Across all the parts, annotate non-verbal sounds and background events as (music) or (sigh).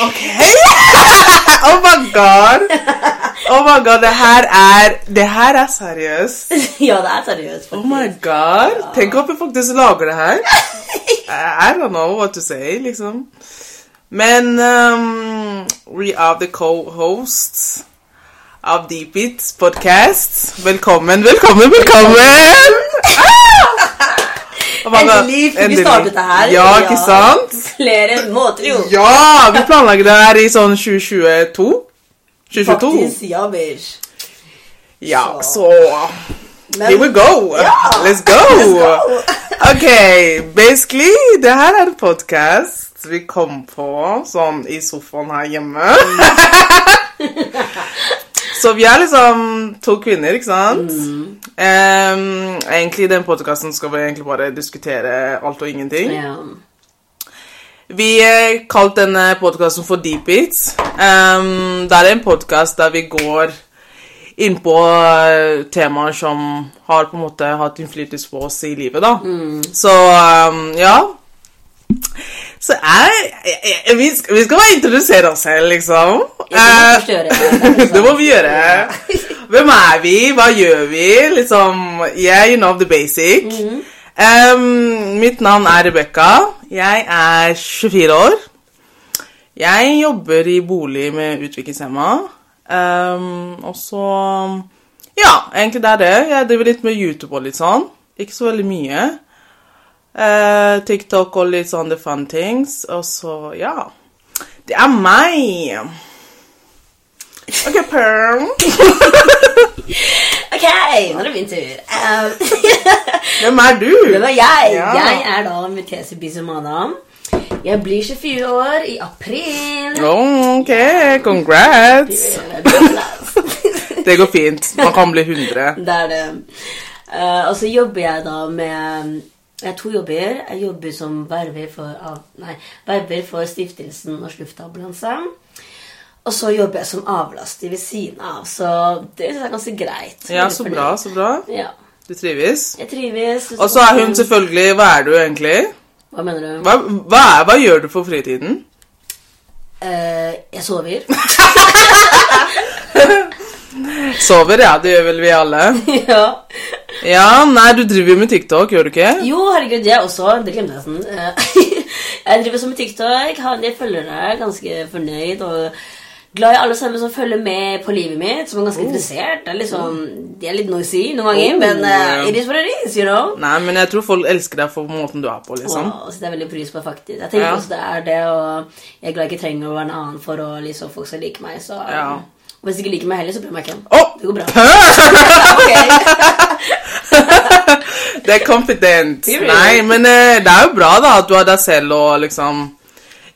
Ok! (laughs) oh my god! Oh my god, det her er Det her er seriøst. (laughs) ja, det er seriøst, faktisk. Oh my god. Tenk at vi faktisk lager det her. (laughs) I don't know what to say, liksom. Men um, we are the co-hosts av Deep It podcast. Velkommen, velkommen, velkommen! Endelig fikk vi startet det her. Ja, ikke sant? Flere måter, jo. Ja! Vi planlegger det her i sånn 2022. 2022. Faktisk, ja, bitch. Ja, så Men- Here we go! Ja, Let's go! let's go. ok, basically, det her er en podcast vi kom på sånn i sofaen her hjemme. (laughs) så vi er liksom to kvinner, ikke sant? Em, egentlig i den podcasten skal vi egentlig bare diskutere alt og ingenting. Ja. Vi eh, kalte denne podkasten for Deep It. Um, det er en podkast der vi går inn på eh, temaer som har på en måte hatt innflytelse på oss i livet, da. Så um, ja. Så jeg, jeg, jeg vi, skal, vi skal bare introdusere oss selv, liksom. Eh, det. (laughs) det må vi gjøre. Hvem er vi? Hva gjør vi? Liksom, yeah, you know the basic. Um, mitt navn er Rebekka. Jeg er 24 år. Jeg jobber i bolig med utviklingshemma. Um, og så Ja, egentlig det er det. Jeg driver litt med YouTube og litt sånn. Ikke så veldig mye. Eh, TikTok og litt sånn the fun things. Og så, ja. Det er meg. OK, Perm. (laughs) Ok, nå er det min tur. Um, (laughs) Hvem er du? det var jeg. Ja. Jeg er da Mutese Bisumana. Jeg blir 24 år i april. Oh, OK, congrats. (laughs) Det går fint. Man kan bli 100. Det er det. Uh, og så jobber jeg da med Jeg har to jobber. Jeg jobber som verver for, nei, verver for stiftelsen Norsk Luftambulanse. Og så jobber jeg som avlaster ved siden av, så det synes jeg er ganske greit. Ja, så fornøyd. bra, så bra. Ja. Du trives. Jeg trives. Og så er hun selvfølgelig Hva er du egentlig? Hva mener du? Hva, hva, er, hva gjør du på fritiden? Uh, jeg sover. (laughs) Sover, ja. Det gjør vel vi alle. (laughs) ja. Ja, nei, du driver jo med TikTok, gjør du ikke? Jo, herregud, jeg også. Det glemte jeg nesten. Eh, (laughs) jeg driver som med TikTok, har en del følgere, ganske fornøyd og glad i alle sammen som følger med på livet mitt, som er ganske interessert. Det er liksom, De er litt noisy noen ganger, Oh, men uh, it is what it is, you know. Nei, men jeg tror folk elsker deg for måten du er på, liksom. Og så det er veldig pris på, faktisk. Jeg tenker Ja. også det er det, og jeg er glad jeg ikke trenger å være en annen for å liksom folk skal like meg, så Ja. Og hvis du ikke liker meg heller, så jeg meg ikke. Oh! Det går bra. (laughs) Det er confident. Nei, men eh, det er jo bra, da, at du har deg selv og liksom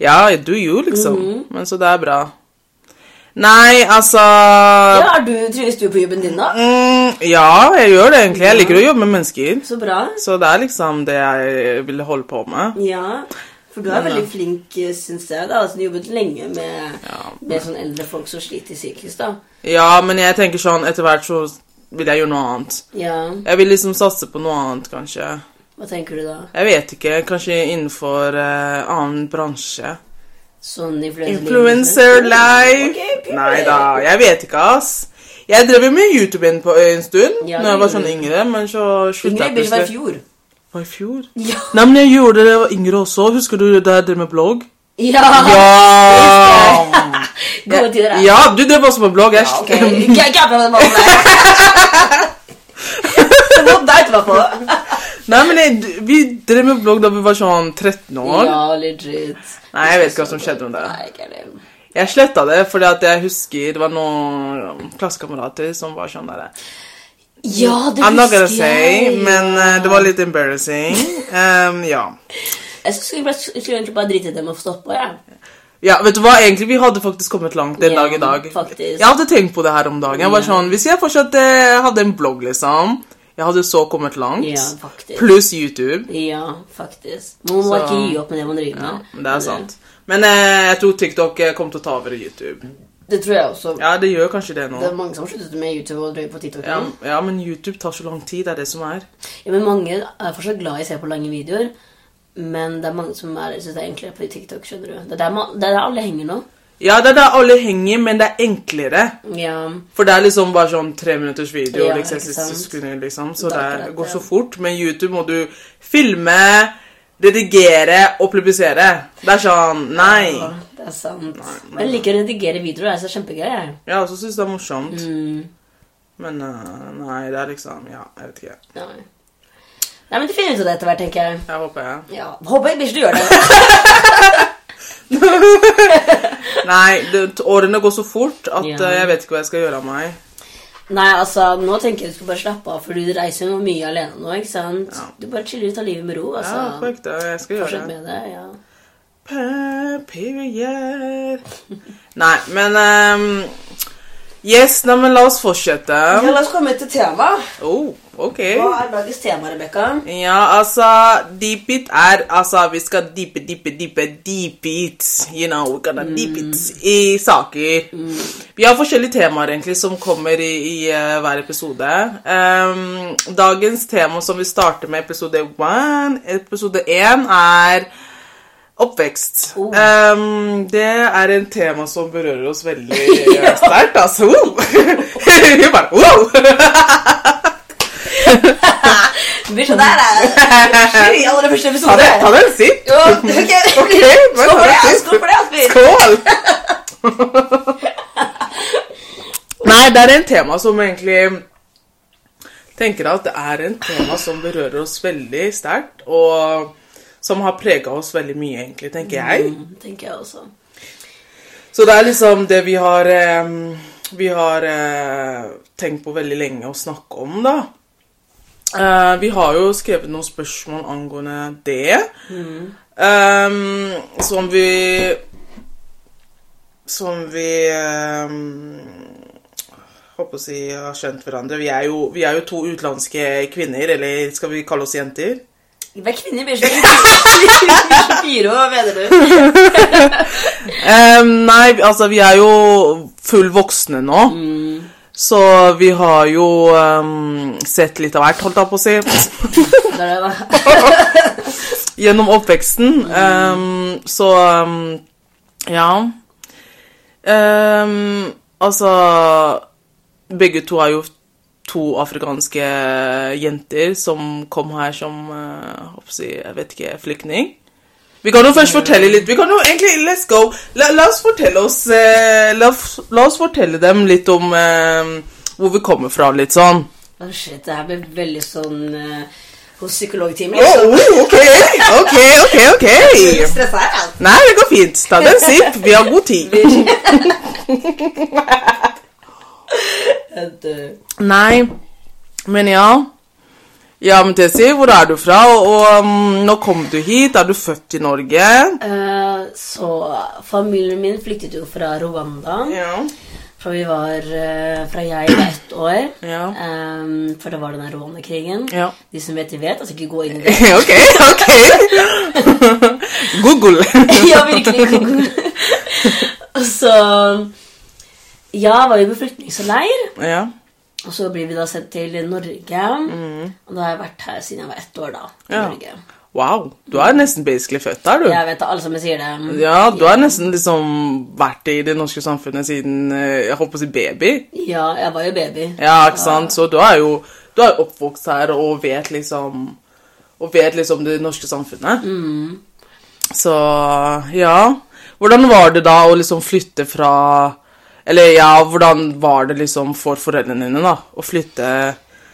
Ja, do you, liksom. Mhm. Men så det er bra. Nei, altså Ja, er du, Trives du på jobben din, da? mm, Ja, jeg gjør det egentlig. Jeg liker å jobbe med mennesker. Så bra. Så det er liksom det jeg vil holde på med. Ja, for du er veldig flink, syns jeg. da altså, Du har jobbet lenge med, Ja. med sånn eldre folk som sliter psykisk. da Ja, men jeg tenker sånn etter hvert så vil jeg gjøre noe annet. Ja, Jeg vil liksom satse på noe annet, kanskje. Hva tenker du da? Jeg vet ikke. Kanskje innenfor uh, annen bransje. Sånn influencer Influencer live. Ok, period. Nei da, jeg vet ikke, ass. Jeg drev jo med YouTube en, på en stund Ja, Når jeg var sånn yngre, men så slutta jeg Birch var i plutselig. fjor. Var i fjor? Ja. Nei, men jeg gjorde det da jeg var yngre også. Husker du det drev med blogg? Ja! Ja! (laughs) Gode tider, ja, du drev også med blogg. Jeg Ja, ok. Det må deg (laughs) til på. Nei, men jeg, vi drev med blogg da vi var sånn 13 år. Ja, legit. Nei, jeg vet ikke hva som skjedde med det. Nei, ikke det. Jeg sletta det fordi at jeg husker det var noen klassekamerater som var sånn der Ja, det I'm not gonna say, jeg. men ja. eh, det var litt embarrassing. Um, ja. Jeg skulle, skulle egentlig bare drite i dem og stoppe. Ja. ja, vet du hva? Egentlig, vi hadde faktisk kommet langt den Ja, dag i dag. faktisk. Jeg hadde tenkt på det her om dagen. Jeg var sånn, Hvis jeg fortsatt eh, hadde en blogg, liksom Jeg hadde så kommet langt. Ja, faktisk. Pluss YouTube. Ja, faktisk. Man må Så- ikke gi opp med det man driver med. men det er sant. Men eh, jeg tror TikTok kom til å ta over YouTube. Det tror jeg også. Ja, det gjør kanskje det nå. Det er mange som har sluttet med YouTube og drøy på TikTok. Ja, ja, men YouTube tar så lang tid. Det er det som er. Ja, men mange er fortsatt glad i å se på lange videoer. Men det er mange som er, synes det er enklere på TikTok. skjønner du Det er der, man, det er der alle henger nå. Ja, det er der alle henger, men det er enklere. Ja. For det er liksom bare sånn tre minutters video, Ja, liksom, sekunder, liksom. Så Det det, går så fort. Men YouTube må du filme, redigere og publisere. Det er sånn Nei. Ja, det er sant. Men jeg liker å redigere videoer. Det er så kjempegøy. jeg. Jeg også syns det er morsomt. Mm. Men uh, nei, det er liksom Ja, jeg vet ikke. Nei. Nei, men du finner ut av det etter hvert, tenker jeg. Jeg håper jeg. Ja, Håper jeg ikke du gjør det. (laughs) Nei, det, årene går så fort at Ja. uh, jeg vet ikke hva jeg skal gjøre av meg. Nei, altså, nå tenker jeg du skal bare slappe av, for du reiser jo mye alene nå, ikke sant? Ja. Du bare chiller ut av livet med ro, altså. Ja, på ekte. Jeg skal gjøre Fortsett det. med det, ja. Period. Nei, men um, Yes, nei, men la oss fortsette. Ja, la oss komme til tema. Oh, ok. Hva er dagens tema, Rebecca? Ja, altså Deep it er Altså, vi skal deepe, deepe, deepe, deep it. You know, we're gonna deep it i saker. Vi har forskjellige temaer egentlig som kommer i, i uh, hver episode. Um, dagens tema som vi starter med episode one, episode én, er oppvekst. Oh. Um, det er en tema som berører oss veldig eh, (laughs) sterkt, altså. (laughs) Vi bare wow! (laughs) Blir sånn der, da. I aller første episode. ta den en sipp. Jo, ok. Ok, bare Skål for det, skål for det, Asbjørn. Skål! Nei, det er en tema som egentlig tenker at det er en tema som berører oss veldig sterkt, og som har prega oss veldig mye, egentlig, tenker jeg. Mm, tenker jeg også. Så det er liksom det vi har eh, Vi har eh, tenkt på veldig lenge å snakke om, da. Eh, vi har jo skrevet noen spørsmål angående det. Eh, som vi Som vi Håper å si har skjønt hverandre. Vi er, jo, vi er jo to utenlandske kvinner, eller skal vi kalle oss jenter? Hver kvinne blir så 24 år, mener du? (laughs) Ehm, nei, altså vi er jo full voksne nå. Så vi har jo um, sett litt av hvert, holdt jeg på å si. (laughs) Det er det, da. (laughs) Gjennom oppveksten. Um, så ja. Altså Begge to er jo to afrikanske jenter som kom her som eh, jeg, vet ikke, flyktning. Vi kan jo først fortelle litt Vi kan jo egentlig Let's go. La, la oss fortelle oss eh, la, la oss fortelle dem litt om eh, hvor vi kommer fra, litt sånn. Oh shit, det her ble veldig sånn uh, hos psykologtimen. Oh, Liksom. ok, ok, ok, ok. (laughs) Stressa her, altså. Nei, det går fint. Ta deg en sipp. Vi har god tid. (laughs) (laughs) Et, uh, Nei, men ja. Ja, men Tessie, hvor er du fra? Og, og um, nå kom du hit. Er du født i Norge? Uh, så familien min flyktet jo fra Rwanda. Ja. Fra vi var uh, Fra jeg var ett år. Ja. Um, for det var den Rwanda-krigen. Ja. De som vet, de vet. Altså ikke gå inn i (laughs) det. ok, ok. (laughs) Google. ja, virkelig. Google. (laughs) Og så Ja, var jo på flyktningleir. ja. Og så blir vi da sendt til Norge. Og da har jeg vært her siden jeg var ett år, da. Mm. Ja. Norge. Wow. Du er nesten basically født der, du. Jeg vet det, alle sammen sier det. Ja, du har nesten liksom vært i det norske samfunnet siden jeg jeg håper å si baby. Ja, jeg var jo baby. Ja, ikke sant? Så du er jo du er oppvokst her og vet liksom Og vet liksom det norske samfunnet. Så ja. Hvordan var det da å liksom flytte fra Eller ja, hvordan var det liksom for foreldrene dine da å flytte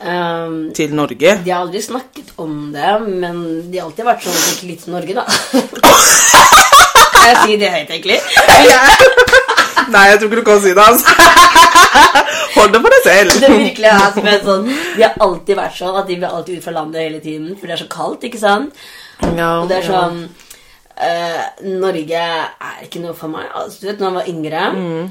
um, til Norge? de har aldri snakket om det, men de har alltid vært sånn litt til Norge, da. (laughs) kan jeg si det høyt, egentlig. (laughs) Nei, jeg tror ikke du kan si det, altså. (laughs) Hold det for deg selv. Det virkelig er som en sånn De har alltid vært sånn at de blir alltid ut fra landet hele tiden, for det er så kaldt, ikke sant? Ja, Og det er sånn eh, Norge er ikke noe for meg. Altså, du vet, når jeg var yngre, Mm.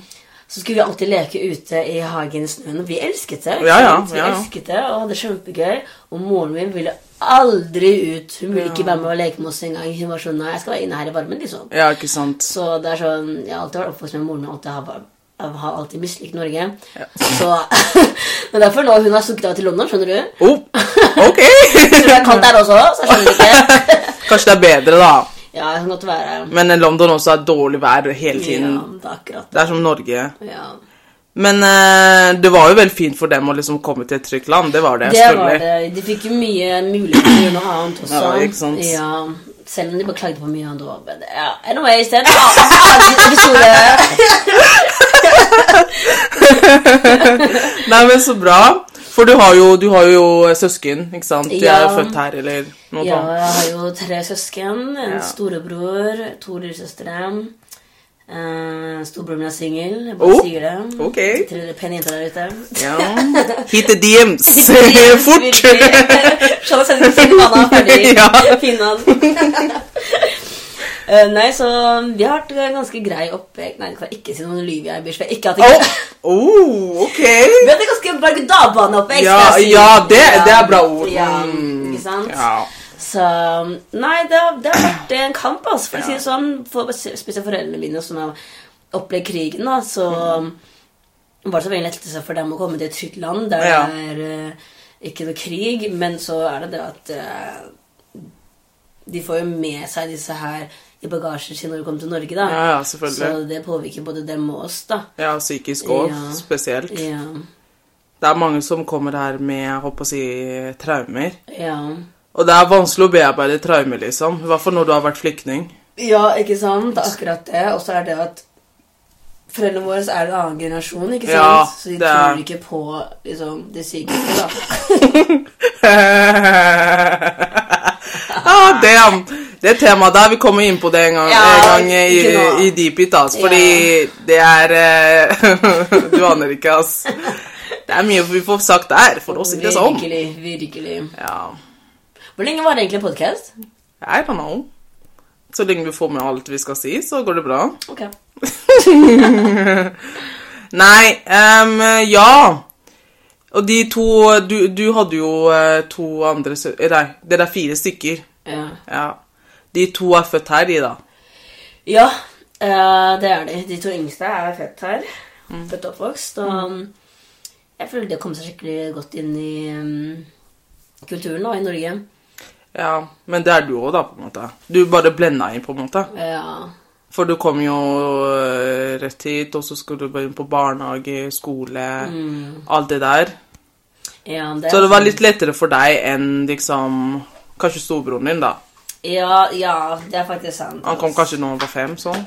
Så skulle vi alltid leke ute i hagen i snøen. Og vi elsket det. Ja, ja. Vi ja, ja. elsket det og hadde det kjempegøy. Og moren min ville aldri ut. Hun ville ikke være med og leke med oss engang. Hun var sånn Nei, jeg skal være inne her i varmen, liksom. ja, ikke sant. Så det er sånn Jeg har alltid vært oppvokst med moren min. Alltid har, jeg har alltid mislikt Norge. Så (laughs) Det er derfor nå hun har stukket av til London, skjønner du. Oh, ok. (laughs) Så det er kaldt der også, så jeg skjønner ikke. (laughs) Kanskje det er bedre, da. Ja, det kan godt være. Men eh, London også er dårlig vær hele Ja, det er akkurat Det er som Norge. Ja. Men eh, det var jo veldig fint for dem å liksom komme til et trygt land. Det var det, Det var det. De fikk jo mye mulighet til noe annet også. Ja, ikke sant? Ja, selv om de bare klagde på mye annet. òg. men Ja, anyways, det er en annen episode. (laughs) Nei, men så bra. For du har jo, du har jo søsken, ikke sant? De er Ja. jo født her, eller noe sånt? Ja, jeg har jo tre søsken. En Ja. storebror, to lillesøstre. Uh, Storebroren min er singel. Jeg bare Oh, sier det. Okay. Til dere pene jenter der ute. Ja. (laughs) Hit the DMs. (laughs) Fort! (laughs) Skjønner sendte til Anna, ferdig. Ja. Fin han. Eh, nei, så vi har hatt en ganske grei oppvekst Nei, det kan ikke si noe lyv jeg, Bish. Ikke at jeg Oh, oh, ok. (laughs) Vi hadde ganske berg-og-dal-bane-oppvekst. Ja, si. ja det, det er bra ord. Ja, Mm, ikke sant? Ja. Så Nei, det, har- det har vært en kamp, altså, for å si det sånn. For spesielt foreldrene mine som har opplevd krigen, da, så var det så veldig lettelse for dem å komme til et trygt land der Ja. det er uh, ikke noe krig, men så er det det at uh, de får jo med seg disse her i bagasjen sin når du kom til Norge, da. Ja, ja, selvfølgelig. Så det påvirker både dem og oss, da. Ja, psykisk òg, Ja. spesielt. Ja. Det er mange som kommer her med jeg håper å si, traumer. Ja. Og det er vanskelig å bearbeide traumer, liksom. I hvert fall når du har vært flyktning. Ja, ikke sant? Det er akkurat det. Og så er det at foreldrene våre er en annen generasjon, ikke sant? Ja, så de det tror ikke på liksom, det psykiske, da. (laughs) (laughs) ah, damn! Det temaet der, vi kommer inn på det en gang, Ja, en gang i, i Deep It, ass. Fordi det er eh, (laughs) Du aner ikke, ass. Det er mye vi får sagt der, for å ikke sånn. Virkelig, virkelig. Ja. Hvor lenge var det egentlig podkast? I don't know. Så lenge vi får med alt vi skal si, så går det bra. Ok. (laughs) Nei, um, ja. Og de to Du, du hadde jo eh, to andre eh, Nei, dere er fire stykker. Ja, Ja. De to er født her, de, da. ja eh, det er de. De to yngste er født her. Mm. Født og oppvokst. Og mm. jeg føler de har kommet seg skikkelig godt inn i um, kulturen da, i Norge. Ja, Men det er du òg, da, på en måte. Du bare blenda inn, på en måte. Ja. For du kom jo eh, rett hit, og så skulle du bare inn på barnehage, skole, alt det der. ja det Så det var litt lettere for deg enn liksom Kanskje storebroren din, da. Ja, ja, det er faktisk sant. Han kom kanskje når han var fem, sånn.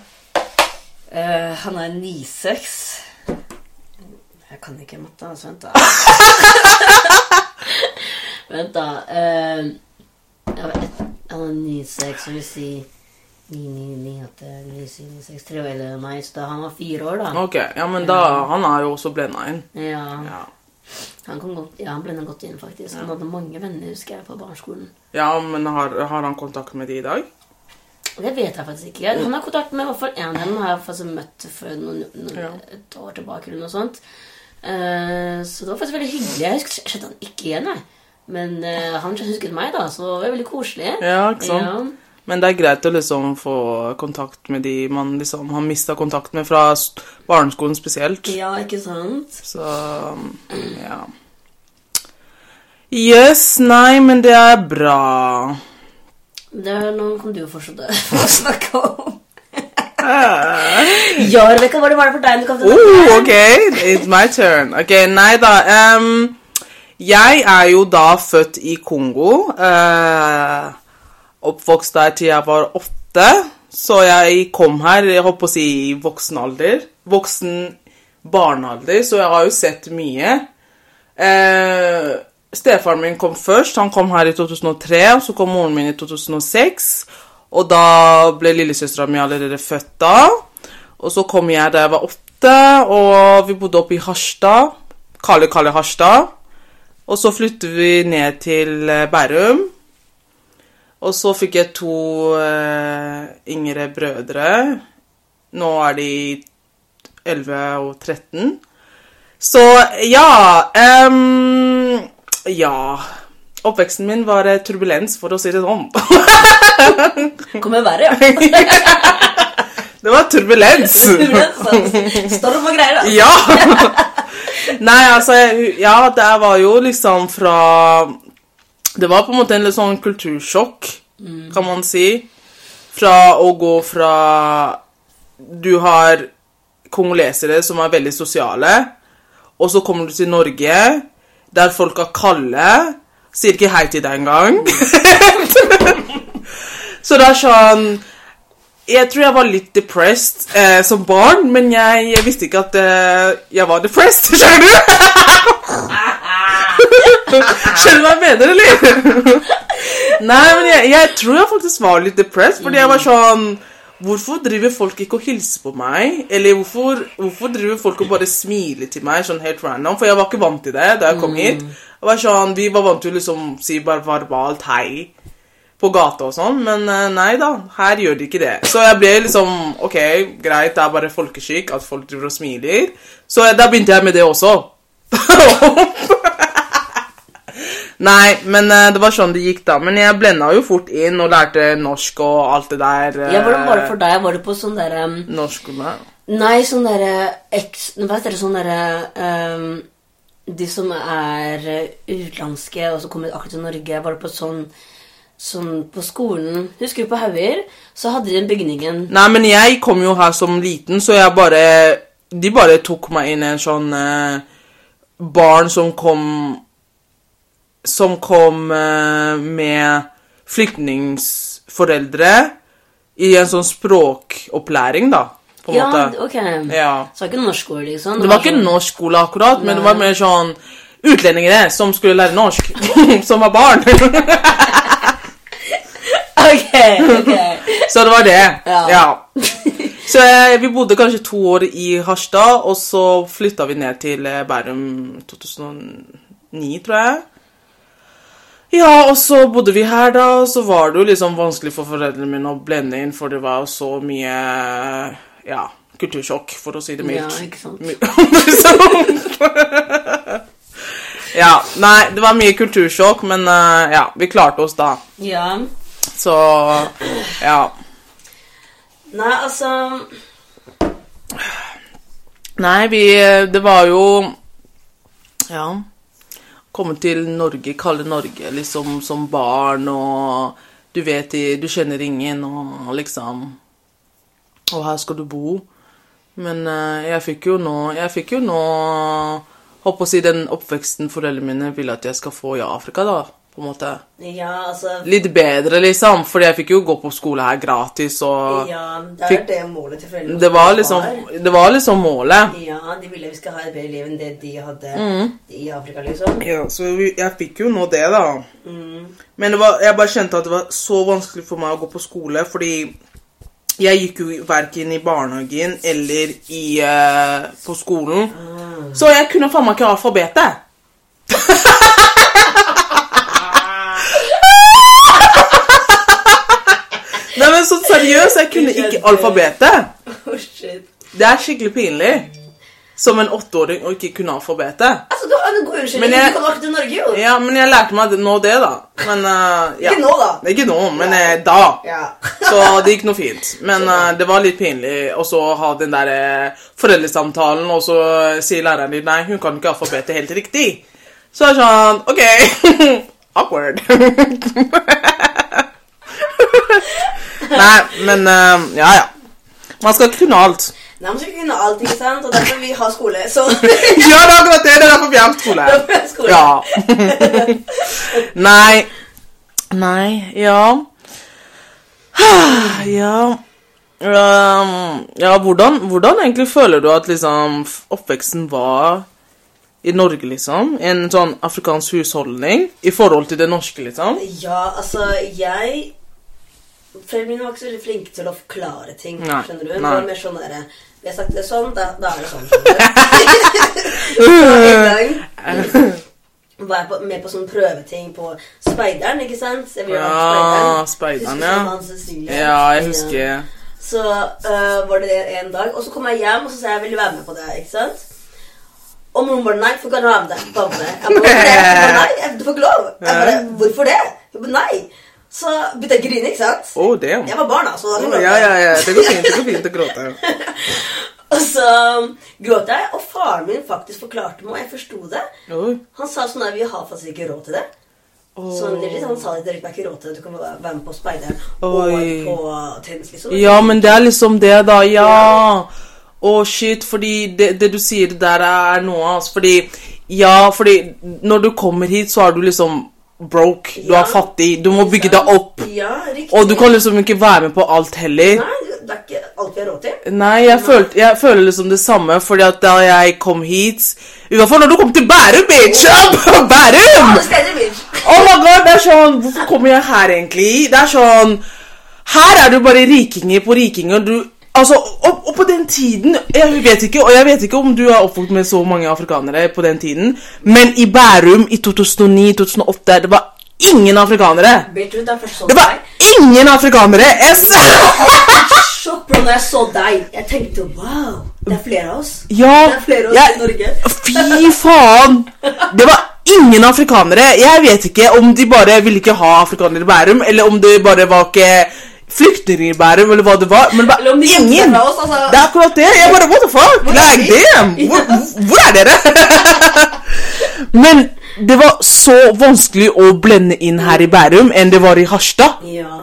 Eh, han er 9-6. Jeg kan ikke matte, altså. Vent, da. (laughs) vent, da. Eh, vet, han er 9-6, så vil si 9, 9, 9, 8, 9, 7, 9, 6, 3 eller meg. Så da han var fire år, da. Ok, ja, men da Han er jo også blenda inn. Ja, Ja. Han kom godt, ja, han ble godt inn, faktisk. Han hadde mange venner, husker jeg, på barneskolen. ja, men har, har han kontakt med de i dag? Det vet jeg faktisk ikke. Han har kontakt med i hvert fall en av dem. har jeg faktisk møtt for noen, noen, Ja. et år tilbake. eller noe sånt. Uh, så det var faktisk veldig hyggelig. Jeg husker, jeg kjente han ikke igjen, jeg. Men uh, han husket meg, da, så det var veldig koselig. Ja, ikke sant? Ja. Men det er greit å liksom få kontakt med de man liksom har mista kontakt med fra barneskolen spesielt. ja, ikke sant? Så ja. Yes, nei, men det er bra. Det er, noen kan du fortsette (laughs) å snakke om. ja, Rebekka, hva var det for deg du Oh, ok, it's my turn. Ok, nei da. Um, jeg er jo da født i Kongo. eh, oppvokst der til jeg var åtte. Så jeg kom her, jeg på å si i voksen alder. Voksen barnealder, så jeg har jo sett mye. Eh, stefaren min kom først. Han kom her i 2003, og så kom moren min i 2006. Og da ble lillesøstera mi allerede født da. Og så kom jeg da jeg var åtte, og vi bodde oppe i Harstad. Kalle Kalle Harstad. Og så flyttet vi ned til eh, Bærum. Og så fikk jeg to eh, yngre brødre. Nå er de 11 og 13. Så ja um, Ja. Oppveksten min var eh, turbulens, for å si det sånn. Kommer verre, ja. (laughs) det var turbulens. Storm og greier, da. Ja! (laughs) Nei, altså Ja, det var jo liksom fra Det var på en måte en litt sånn kultursjokk, kan man si. Fra å gå fra Du har kongolesere som er veldig sosiale, og så kommer du til Norge, der folk er kalde, sier ikke hei til deg engang. (laughs) så det er sånn Jeg tror jeg var litt depressed eh, som barn, men jeg, jeg visste ikke at eh, jeg var depressed. (laughs) Skjønner du? Skjønner du hva jeg mener, eller? Nei, men jeg, jeg tror jeg faktisk var litt depressed, fordi jeg var sånn Hvorfor driver folk ikke og hilser på meg? Eller hvorfor, hvorfor driver folk og bare smiler til meg sånn helt random? For jeg var ikke vant til det da jeg kom hit. Jeg var sånn, Vi var vant til å liksom si bare verbalt hei på gata og sånn, men eh, nei da, her gjør de ikke det. Så jeg ble liksom Ok, greit, det er bare folkeskikk at folk driver og smiler. Så da begynte jeg med det også. (laughs) Nei, men eh, det var sånn det gikk, da. Men jeg blenda jo fort inn og lærte norsk og alt det der. eh, Ja, Hvordan var det for deg? Var det på sånn derre um, Norskskole. Nei, sånn derre eks... Hva heter det sånn derre um, De som er eh, utenlandske og som kommer akkurat til Norge, var det på sånn som på skolen Husker du på Hauger? Så hadde de den bygningen Nei, men jeg kom jo her som liten, så jeg bare De bare tok meg inn i en sånn eh, barn som kom Som kom eh, med flyktningsforeldre i en sånn språkopplæring, da, på en Ja, måte. ok. Ja. Så det var ikke norsk skole, liksom? Det var ikke sånn- norsk skole akkurat, men det var mer sånn utlendinger som skulle lære norsk, (laughs) som var barn. (laughs) Ok, ok. Så det var det. Ja. Ja. Så eh, vi bodde kanskje to år i Harstad, og så flytta vi ned til eh, Bærum 2009, tror jeg. Ja, og så bodde vi her, da, og så var det jo liksom vanskelig for foreldrene mine å blende inn, for det var jo så mye ja, kultursjokk, for å si det mildt. Ja, ikke sant. (laughs) Ja, nei, det var mye kultursjokk, men eh, ja, vi klarte oss da. Ja. Så ja. Nei, altså Nei, vi Det var jo Ja. Komme til Norge, kalle Norge liksom som barn, og du vet Du kjenner ingen, og liksom Og her skal du bo. Men eh, jeg fikk jo nå Jeg fikk jo nå Håper å si den oppveksten foreldrene mine ville at jeg skal få i Afrika, da. På en måte. Ja, altså Litt bedre, liksom. Fordi jeg fikk jo gå på skole her gratis, og Ja, det er Fikk- det målet til foreldrene det var liksom, det var liksom målet. Ja, de ville vi skal ha et bedre liv enn det de hadde Mm. i Afrika, liksom. Ja, så jeg fikk jo nå det, da. Mm. Men det var, jeg bare kjente at det var så vanskelig for meg å gå på skole, fordi jeg gikk jo verken i barnehagen eller i, uh, på skolen. Så jeg kunne faen meg ikke alfabetet. (laughs) men sånn seriøst, jeg kunne ikke alfabetet. (laughs) Oh, shit. Det er skikkelig pinlig. Som en åtteåring å ikke kunne alfabetet. Altså, du har en god unnskyldning. Men jeg- Du kom akkurat til Norge, jo. Ja, men jeg lærte meg nå det, da. Men uh, ja. Ikke nå, da. Ikke nå, men eh, da. Ja. (laughs) Så det gikk noe fint. Men uh, det var litt pinlig å så ha den der uh, foreldresamtalen, og så sier læreren din nei, hun kan ikke alfabetet helt riktig. Så er det sånn OK. (laughs) Awkward. Nei, men uh, ja, ja. Man skal ikke kunne alt. Nei, man skal ikke kunne alt, ikke sant? Og derfor vi har skole, så (laughs) Ja, det er akkurat det. Det er derfor vi har skole. Skole. Ja. (laughs) Nei. Nei, ja. Ja. Um, ja, hvordan, hvordan egentlig føler du at liksom oppveksten var i Norge, liksom? En sånn afrikansk husholdning i forhold til det norske, liksom? Ja, altså, jeg Foreldrene mine var ikke så veldig flinke til å forklare ting. Nei, skjønner du? Det nei. var mer sånn der, Vi har sagt det sånn, da, da er det sånn. sånn. (laughs) var jeg på, med på sånn prøveting på Speideren, ikke sant? Ja, Speideren. Ja. Ja, jeg husker. Så uh, var det det en dag, og så kom jeg hjem, og så sa jeg jeg ville være med på det. ikke sant? Og moren bare nei, du får ikke være med. Jeg bare, nei, du får ikke lov. Jeg bare, hvorfor det? Hun bare, nei. Så begynte jeg å grine, ikke sant? Oh, damn. Jeg var barn, altså. da Oh, ja, ja, ja. Det går fint, det går fint å gråte. (laughs) Og så gråt jeg, og faren min faktisk forklarte meg, og jeg forsto det. Oh. Han sa sånn at vi har faktisk ikke råd til det. Så han sa det direkte, det er ikke råd til det. Du kan være med på speideren og på tennis, liksom. Ja, men det er liksom det, da. Ja. Å, shit, fordi det, det du sier der, er noe, altså. Fordi Ja, fordi når du kommer hit, så er du liksom broke. Du Ja. er fattig. Du må bygge deg opp. Ja, riktig. Og du kan liksom ikke være med på alt heller. Nei, det er ikke alt vi har råd til. Nei, jeg, følte, jeg føler liksom det samme, fordi at da jeg kom hit I hvert fall når du kom til Bærum, bitch! (laughs) Bærum! Alle. Oh my god, det er sånn Hvorfor kommer jeg her egentlig? Det er sånn Her er du bare rikinger på rikinger. Du, altså, og, og på den tiden Jeg vet ikke og jeg vet ikke om du er oppvokst med så mange afrikanere på den tiden, men i Bærum i 2009-2008 Det var ingen afrikanere. Bitch, det sånn Det var deg. ingen afrikanere! Jeg s- Sjokk, bro, når jeg så deg. Jeg tenkte wow, det er flere av oss. Ja, Det er flere av oss jeg- i Norge. Fy faen! Det var ingen afrikanere. Jeg vet ikke om de bare ville ikke ha afrikanere i Bærum, eller om det bare var ikke flyktninger i Bærum, eller hva det var. Men det var de ingen! oss, altså. Det er akkurat det. Jeg bare What the fuck? Hvor er Like? (laughs) Hvor, hvor er dere? (laughs) Men det var så vanskelig å blende inn her i Bærum enn det var i Harstad. Ja.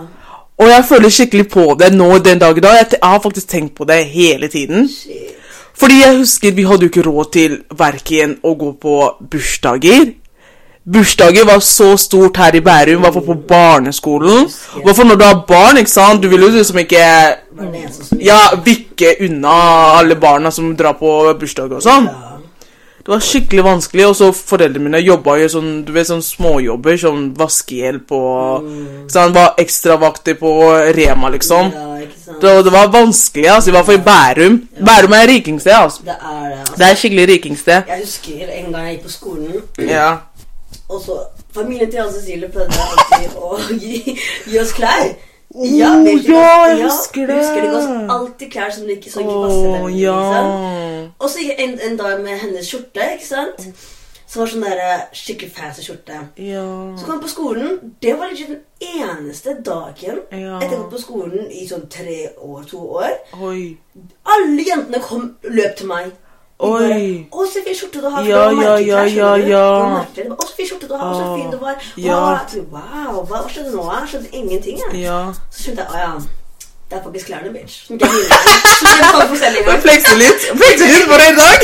Og jeg føler skikkelig på det nå den dag i dag. Jeg har faktisk tenkt på det hele tiden. Shit. Fordi jeg husker vi hadde jo ikke råd til verken å gå på bursdager Bursdager var så stort her i Bærum, i på barneskolen. Hvorfor når du har barn, ikke sant? Du vil jo liksom ikke ja, vikke unna alle barna som drar på bursdager og sånn. Det var skikkelig vanskelig, og så foreldrene mine jobba jo sånn, du vet, sånn småjobber, sånn vaskehjelp og sånn, Var ekstravakter på Rema, liksom. Det, det var vanskelig, altså, i hvert fall i Bærum. Bærum er rikingsted, altså. Det er det. Altså. Det er skikkelig rikingsted. Jeg husker en gang jeg gikk på skolen, Ja. Og så Familien til Anne Cecilie prøvde alltid å gi, gi oss klær. Ja, Oh, ja, jeg husker det. Husker det oss alltid klær som ikke, så ikke dem. Liksom. ja. Og så en, en dag med hennes skjorte, ikke sant? Som var sånn der eh, skikkelig fancy skjorte. Ja. Så kom jeg på skolen. Det var liksom den eneste dagen Ja. etter jeg kom på skolen i sånn tre år, to år. Oi. Alle jentene kom, løp til meg. Oi. Å, så fin skjorte du har. Ja, ja, ja, ja, du? ja. Å, så fin skjorte du har. Så fin du var. Wow, hva, skjedde nå? Jeg skjønte ingenting. Jeg. Ja. Så skjønte jeg, å ja, det er faktisk klærne, bitch. (laughs) Flekse litt. Flekse litt for en dag.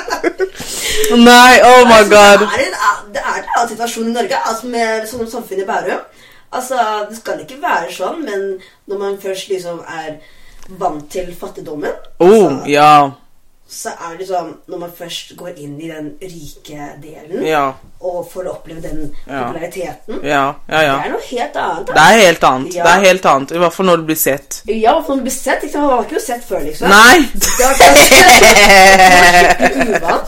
(laughs) Nei, oh my Altså, god. Det er en, annen situasjon i Norge, altså med som samfunn i Bærum. Altså, Det skal ikke være sånn, men når man først liksom er vant til fattigdommen, Oh, ja. Så er det sånn Når man først går inn i den rike delen Ja. og får oppleve den populariteten, Ja, ja, ja. det er noe helt annet. Det er helt annet. Det er helt annet. I hvert fall når du blir sett. Ja, når du blir sett. Liksom? Man var ikke sett før, liksom. Nei! Det var.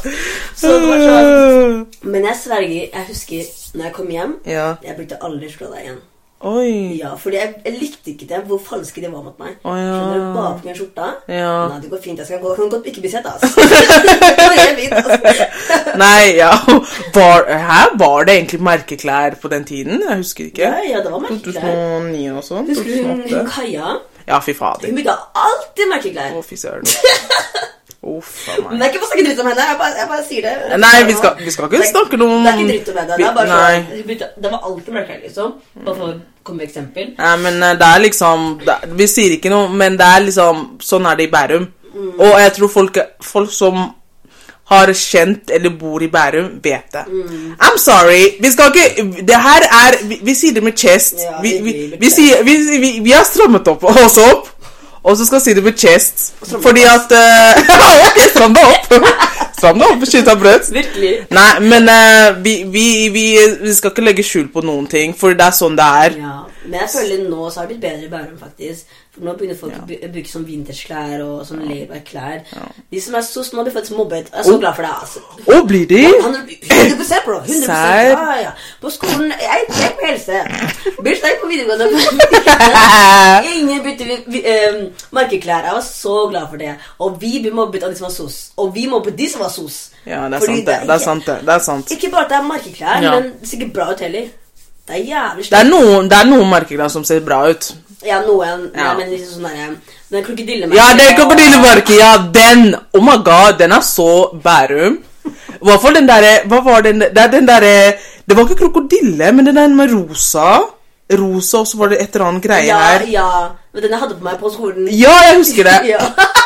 Så det var sånn (laughs) Men jeg sverger, jeg husker når jeg kom hjem Ja. Jeg brukte aldri slå deg igjen. Oi. Ja, fordi jeg, jeg likte ikke det, hvor falske de var mot meg. Oh, ja. Skjønner du? På min skjorta. Ja. Nei, det går fint. Jeg skal gå, kan godt ikke bli sett, altså. fint, altså. (laughs) Nei, ja. Var, her var det egentlig merkeklær på den tiden? Jeg husker ikke. Ja, ja, det var merkeklær. 2009 og sånn? Husker du hun, hun Kaja? Ja, fy Hun bygde alltid merkeklær. Å, fy søren. (laughs) Uff a Men det meg. er ikke for å snakke dritt om henne. Jeg bare, jeg bare sier det. Nei, vi skal, vi skal ikke snakke noe om Det er ikke dritt om henne. Det er bare sånn Det var alltid merkeklær, liksom. Bare for å komme med eksempel. Ja, men eh, det er liksom det, Vi sier ikke noe, men det er liksom Sånn er det i Bærum. Mm. Og jeg tror folk, folk som har kjent eller bor i Bærum, vet det. Mm. I'm sorry. Vi skal ikke Det her er Vi, vi sier det med chest. Ja, vi, vi- vi, sier, vi, vi, vi har strammet opp oss opp. Og så skal jeg si det med chest. Fordi at uh, Ok, stram deg opp. Stram deg opp, skyt av brød. Virkelig. Nei, men uh, vi, vi, vi, vi skal ikke legge skjul på noen ting, for det er sånn det er. Ja, men jeg føler nå så har det blitt bedre i Bærum, faktisk. For nå begynner folk å bruke sånn vintersklær og sånn Levi's-klær. De som er så nå blir faktisk mobbet. Jeg er så Oh. glad for det, altså. Å, blir de? Han er 100 bro. 100 Serr? ja, ja. På skolen Jeg er på helse. Bitch, jeg er på videregående. (laughs) Vi, eh, var så glad for det. Og vi ble mobbet av de som var sos. Og vi mobbet de som var sos. Ja, det er sant, det. Det er sant, det. det er sant. Ikke bare at det er markeklær, Ja. men det ser ikke bra ut heller. Det er jævlig Det er noen, det er noen merkeklær som ser bra ut. Ja, noen. Ja. Ja. men liksom sånn derre Den krokodillemerket. Ja, det er krokodillemerket. Ja, den! Oh my god, den er så Bærum. Hva for den derre Hva var den Det er den derre Det var ikke krokodille, men den der med rosa. Rosa, og så var det et eller annet greie Ja, her. ja. Men den jeg hadde på meg på skolen. Ja, jeg husker det. (laughs) Ja.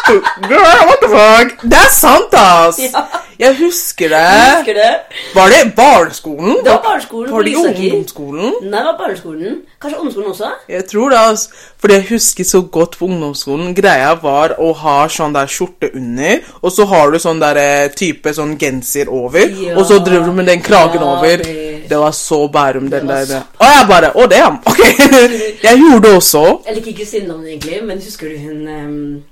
Girl, what the fuck? Det er sant, ass! Ja. Jeg husker Jeg det. husker det. Var det barneskolen? Det var barneskolen Var det ikke ungdomsskolen? Nei, det var barneskolen. Kanskje ungdomsskolen også? Jeg tror det, ass. Fordi jeg husker så godt på ungdomsskolen. Greia var å ha sånn der skjorte under, og så har du sånn der eh, type sånn genser over, Ja. og så driver du med den kragen over. bitch. Det var så Bærum, den der. så- Og jeg bare Å, det, ja. (laughs) Ok. jeg gjorde det også. Jeg liker ikke sinnene, egentlig, men husker du hun em,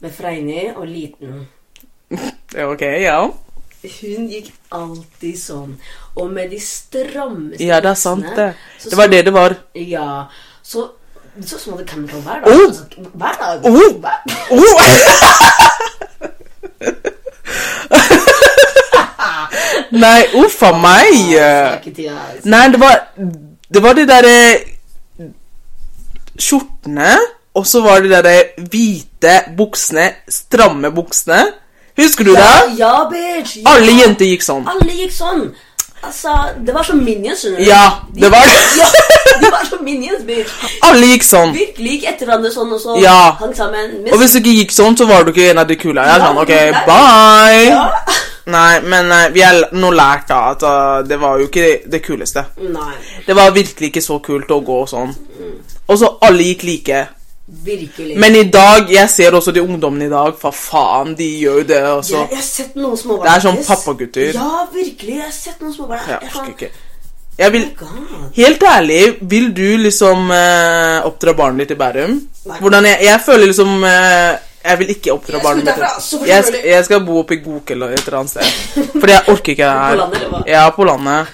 med Freini og liten? Det Ok, ja. Hun gikk alltid sånn. Og med de strammeste Ja, det er sant, det. Det var det det var. Ja. Så så ut som hun hadde chemical hver dag. Oh! Altså, hver dag. Oh! Hver- (laughs) Oh! (laughs) (laughs) Nei, uff a meg. Nei, det var Det var de derre skjortene, og så var det de derre hvite buksene, stramme buksene. Husker du Ja, det? ja, bitch! Ja. Alle jenter gikk sånn. Alle gikk sånn. Altså, det var som minions, skjønner du. Ja, det var (laughs) det. ja, de var som minions, bitch. Alle gikk sånn. Virkelig gikk etter hverandre sånn, og så Ja. hang sammen. Og hvis du ikke gikk sånn, så var du ikke en av de kule. Jeg er Ja, sånn, ok, bye! Ja. Nei, men eh, vi har nå lært da at uh, det var jo ikke det kuleste. Nei, Det var virkelig ikke så kult å gå sånn. Og så alle gikk like. virkelig. Men i dag, jeg ser også de ungdommene i dag, for faen, de gjør jo det også. jeg, jeg har sett noen småbarn Det er sånn pappagutter. Ja, virkelig. Jeg har sett noen småbarn. Jeg orker kan- ikke. Jeg vil, Oh God. helt ærlig, vil du liksom eh, oppdra barnet ditt i Bærum? Nei. Hvordan jeg, jeg føler liksom eh, Jeg vil ikke oppdra barnet mitt. Jeg, skal- jeg skal bo oppe i Gok eller et eller annet sted. (laughs) Fordi jeg orker ikke det her. På landet, eller hva? Ja, på landet.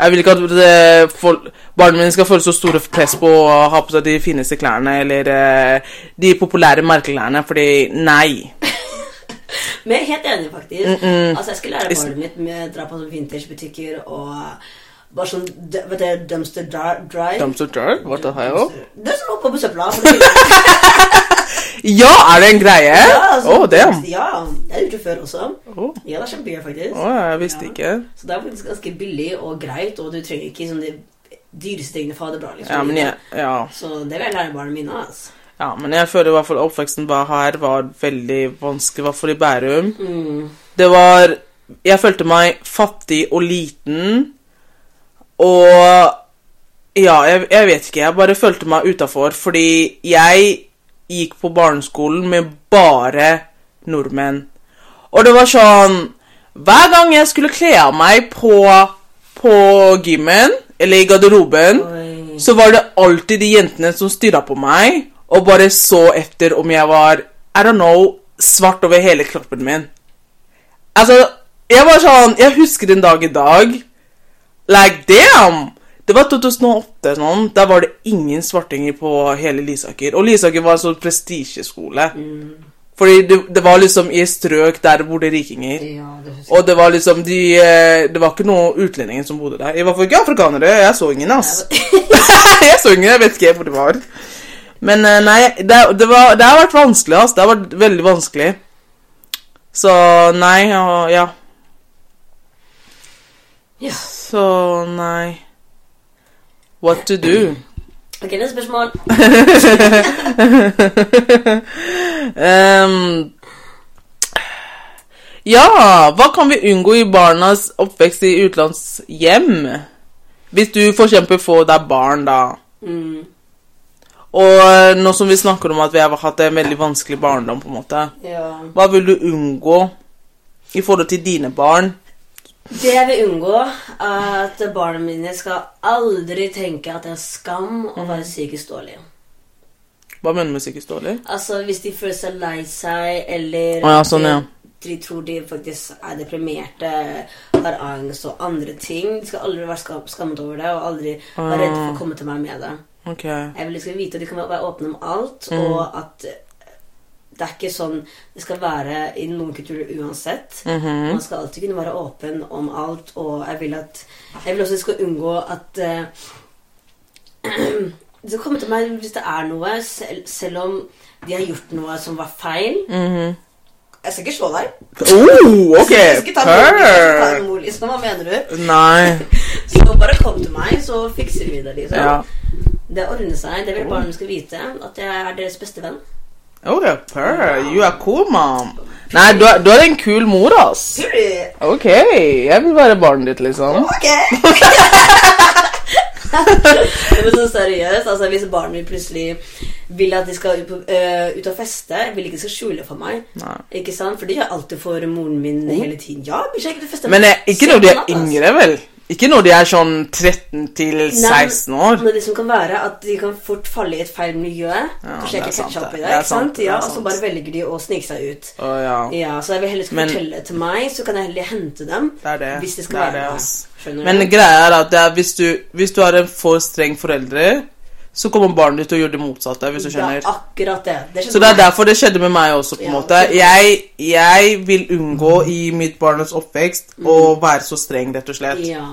Jeg vil ikke at det, folk, barna mine skal føle så store press på å ha på seg de fineste klærne eller eh, de populære merkeklærne, fordi nei. (laughs) Men jeg er helt enig, faktisk. Altså, Jeg skal lære barnet mitt med å dra på sånne vintage-butikker og bare sånn d- Vet du, dumpster dri- drive? Dumpster Drive? What the hell? Det som sånn oppe på søpla. (laughs) Ja, er det en greie? Ja, altså, oh, damn. Ja, jeg har gjort det før også. Oh. Ja, det er kjempegjør, faktisk. Oh, jeg visste Ja. ikke. Så det er faktisk ganske billig og greit, og du trenger ikke sånn de dyreste tingene for å ha det bra. liksom. Ja, men jeg, ja. Så det vil jeg lære barna mine. altså. ja, men jeg føler i hvert fall oppveksten var her var veldig vanskelig, i hvert fall i Bærum. Mm. Det var Jeg følte meg fattig og liten, og Ja, jeg, jeg vet ikke. Jeg bare følte meg utafor, fordi jeg gikk på barneskolen med bare nordmenn. Og det var sånn Hver gang jeg skulle kle av meg på, på gymmen, eller i garderoben, Oi. så var det alltid de jentene som stirra på meg og bare så etter om jeg var I don't know, svart over hele kroppen min. Altså, jeg var sånn Jeg husker en dag i dag Like, damn! Det var 2008, sånn. Da var det ingen svartinger på hele Lysaker. Og Lysaker var en sånn prestisjeskole. Fordi det, det var liksom i strøk der bodde rikinger. Ja, det. Og det var liksom de eh, Det var ikke noen utlendinger som bodde der. I hvert fall ikke afrikanere. Jeg så ingen, ass. (laughs) jeg så ingen, jeg vet ikke hvor det var. Men eh, nei, det, det, var, det har vært vanskelig, ass. Det har vært veldig vanskelig. Så nei, og ja. Ja. Så nei What to do? Ok, neste spørsmål. (laughs) um, ja, hva kan vi unngå i barnas oppvekst i utenlandshjem? Hvis du eksempel får deg barn, da. Mm. Og eh, nå som vi snakker om at vi har hatt en veldig vanskelig barndom, på en måte. Ja. Hva vil du unngå i forhold til dine barn? Det jeg vil unngå, er at barna mine skal aldri tenke at det er skam å være psykisk dårlig. Hva mener du med psykisk dårlig? Altså, hvis de føler seg lei seg, eller ah, ja, sånn, ja. de, de tror de faktisk er deprimerte, har angst og andre ting. De skal aldri være skam, skammet over det, og aldri være redde for å komme til meg med det. Okay. Jeg vil de skal vite at de kan være åpne om alt, Mm. og at det er ikke sånn det skal være i noen kulturer uansett. Mhm. Man skal alltid kunne være åpen om alt, og jeg vil at Jeg vil også de skal unngå at uh, De skal komme til meg hvis det er noe, selv, selv om de har gjort noe som var feil. Mhm. Jeg skal ikke slå deg. Oh, ok! Jeg skal ikke ta en mor, liksom. Hva mener du? Nei. (laughs) Så bare kom til meg, så fikser vi det, liksom. Ja. Det ordner seg. Det vil barna skal vite. At jeg er deres beste venn. Ok, per. You are cool, mom. Nei, du er, du er en kul mor, ass. Period. Ok, jeg vil være barnet ditt, liksom. Ok. (laughs) Men så seriøst, altså hvis barnet mitt plutselig vil at de skal ut, øh, ut og feste, vil ikke skal skjule for meg. Nei. Ikke sant? For det gjør jeg alltid for moren min hele tiden. Ja, vil ikke og feste. Men eh, ikke når de er yngre, vel? Ikke når de er sånn 13 til 16 år. Men det som kan være at de kan fort falle i et feil miljø. Kanskje det jeg ikke sant catcher opp det. i det. Det er ikke sant, sant? Ja, Og så bare velger de å snike seg ut. Å ja. Ja, Så jeg vil heller ikke Men- fortelle til meg, så kan jeg heller hente dem. Det er det. Hvis det skal Det er være det, det. ass. Men greia er at er, hvis, du, hvis du har en for streng forelder, så kommer barnet ditt til å gjøre det motsatte, hvis du Det er akkurat det. det Så det er derfor det skjedde med meg også, på en Ja, måte. Jeg, jeg vil unngå i mitt barnets oppvekst å være så streng, rett og slett. Ja.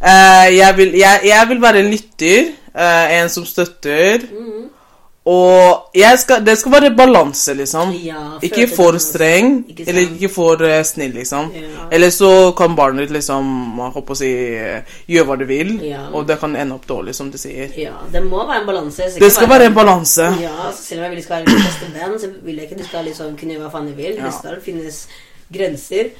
Uh, jeg, vil, jeg, jeg vil være en lytter, uh, en som støtter. Mm. Og skal, det skal være balanse, liksom. Ja, ikke for streng, Ikke eller ikke for uh, snill, liksom. Ja. Eller så kan barnet ditt liksom håper å si, eh, gjøre hva det vil, Ja. og det kan ende opp dårlig, som du sier. ja, det må være en balanse. Det skal være en balanse. Ja, selv om jeg vil skal være din beste venn, så vil jeg ikke de skal liksom kunne gjøre hva faen du vil. Mm. Det skal finnes grenser.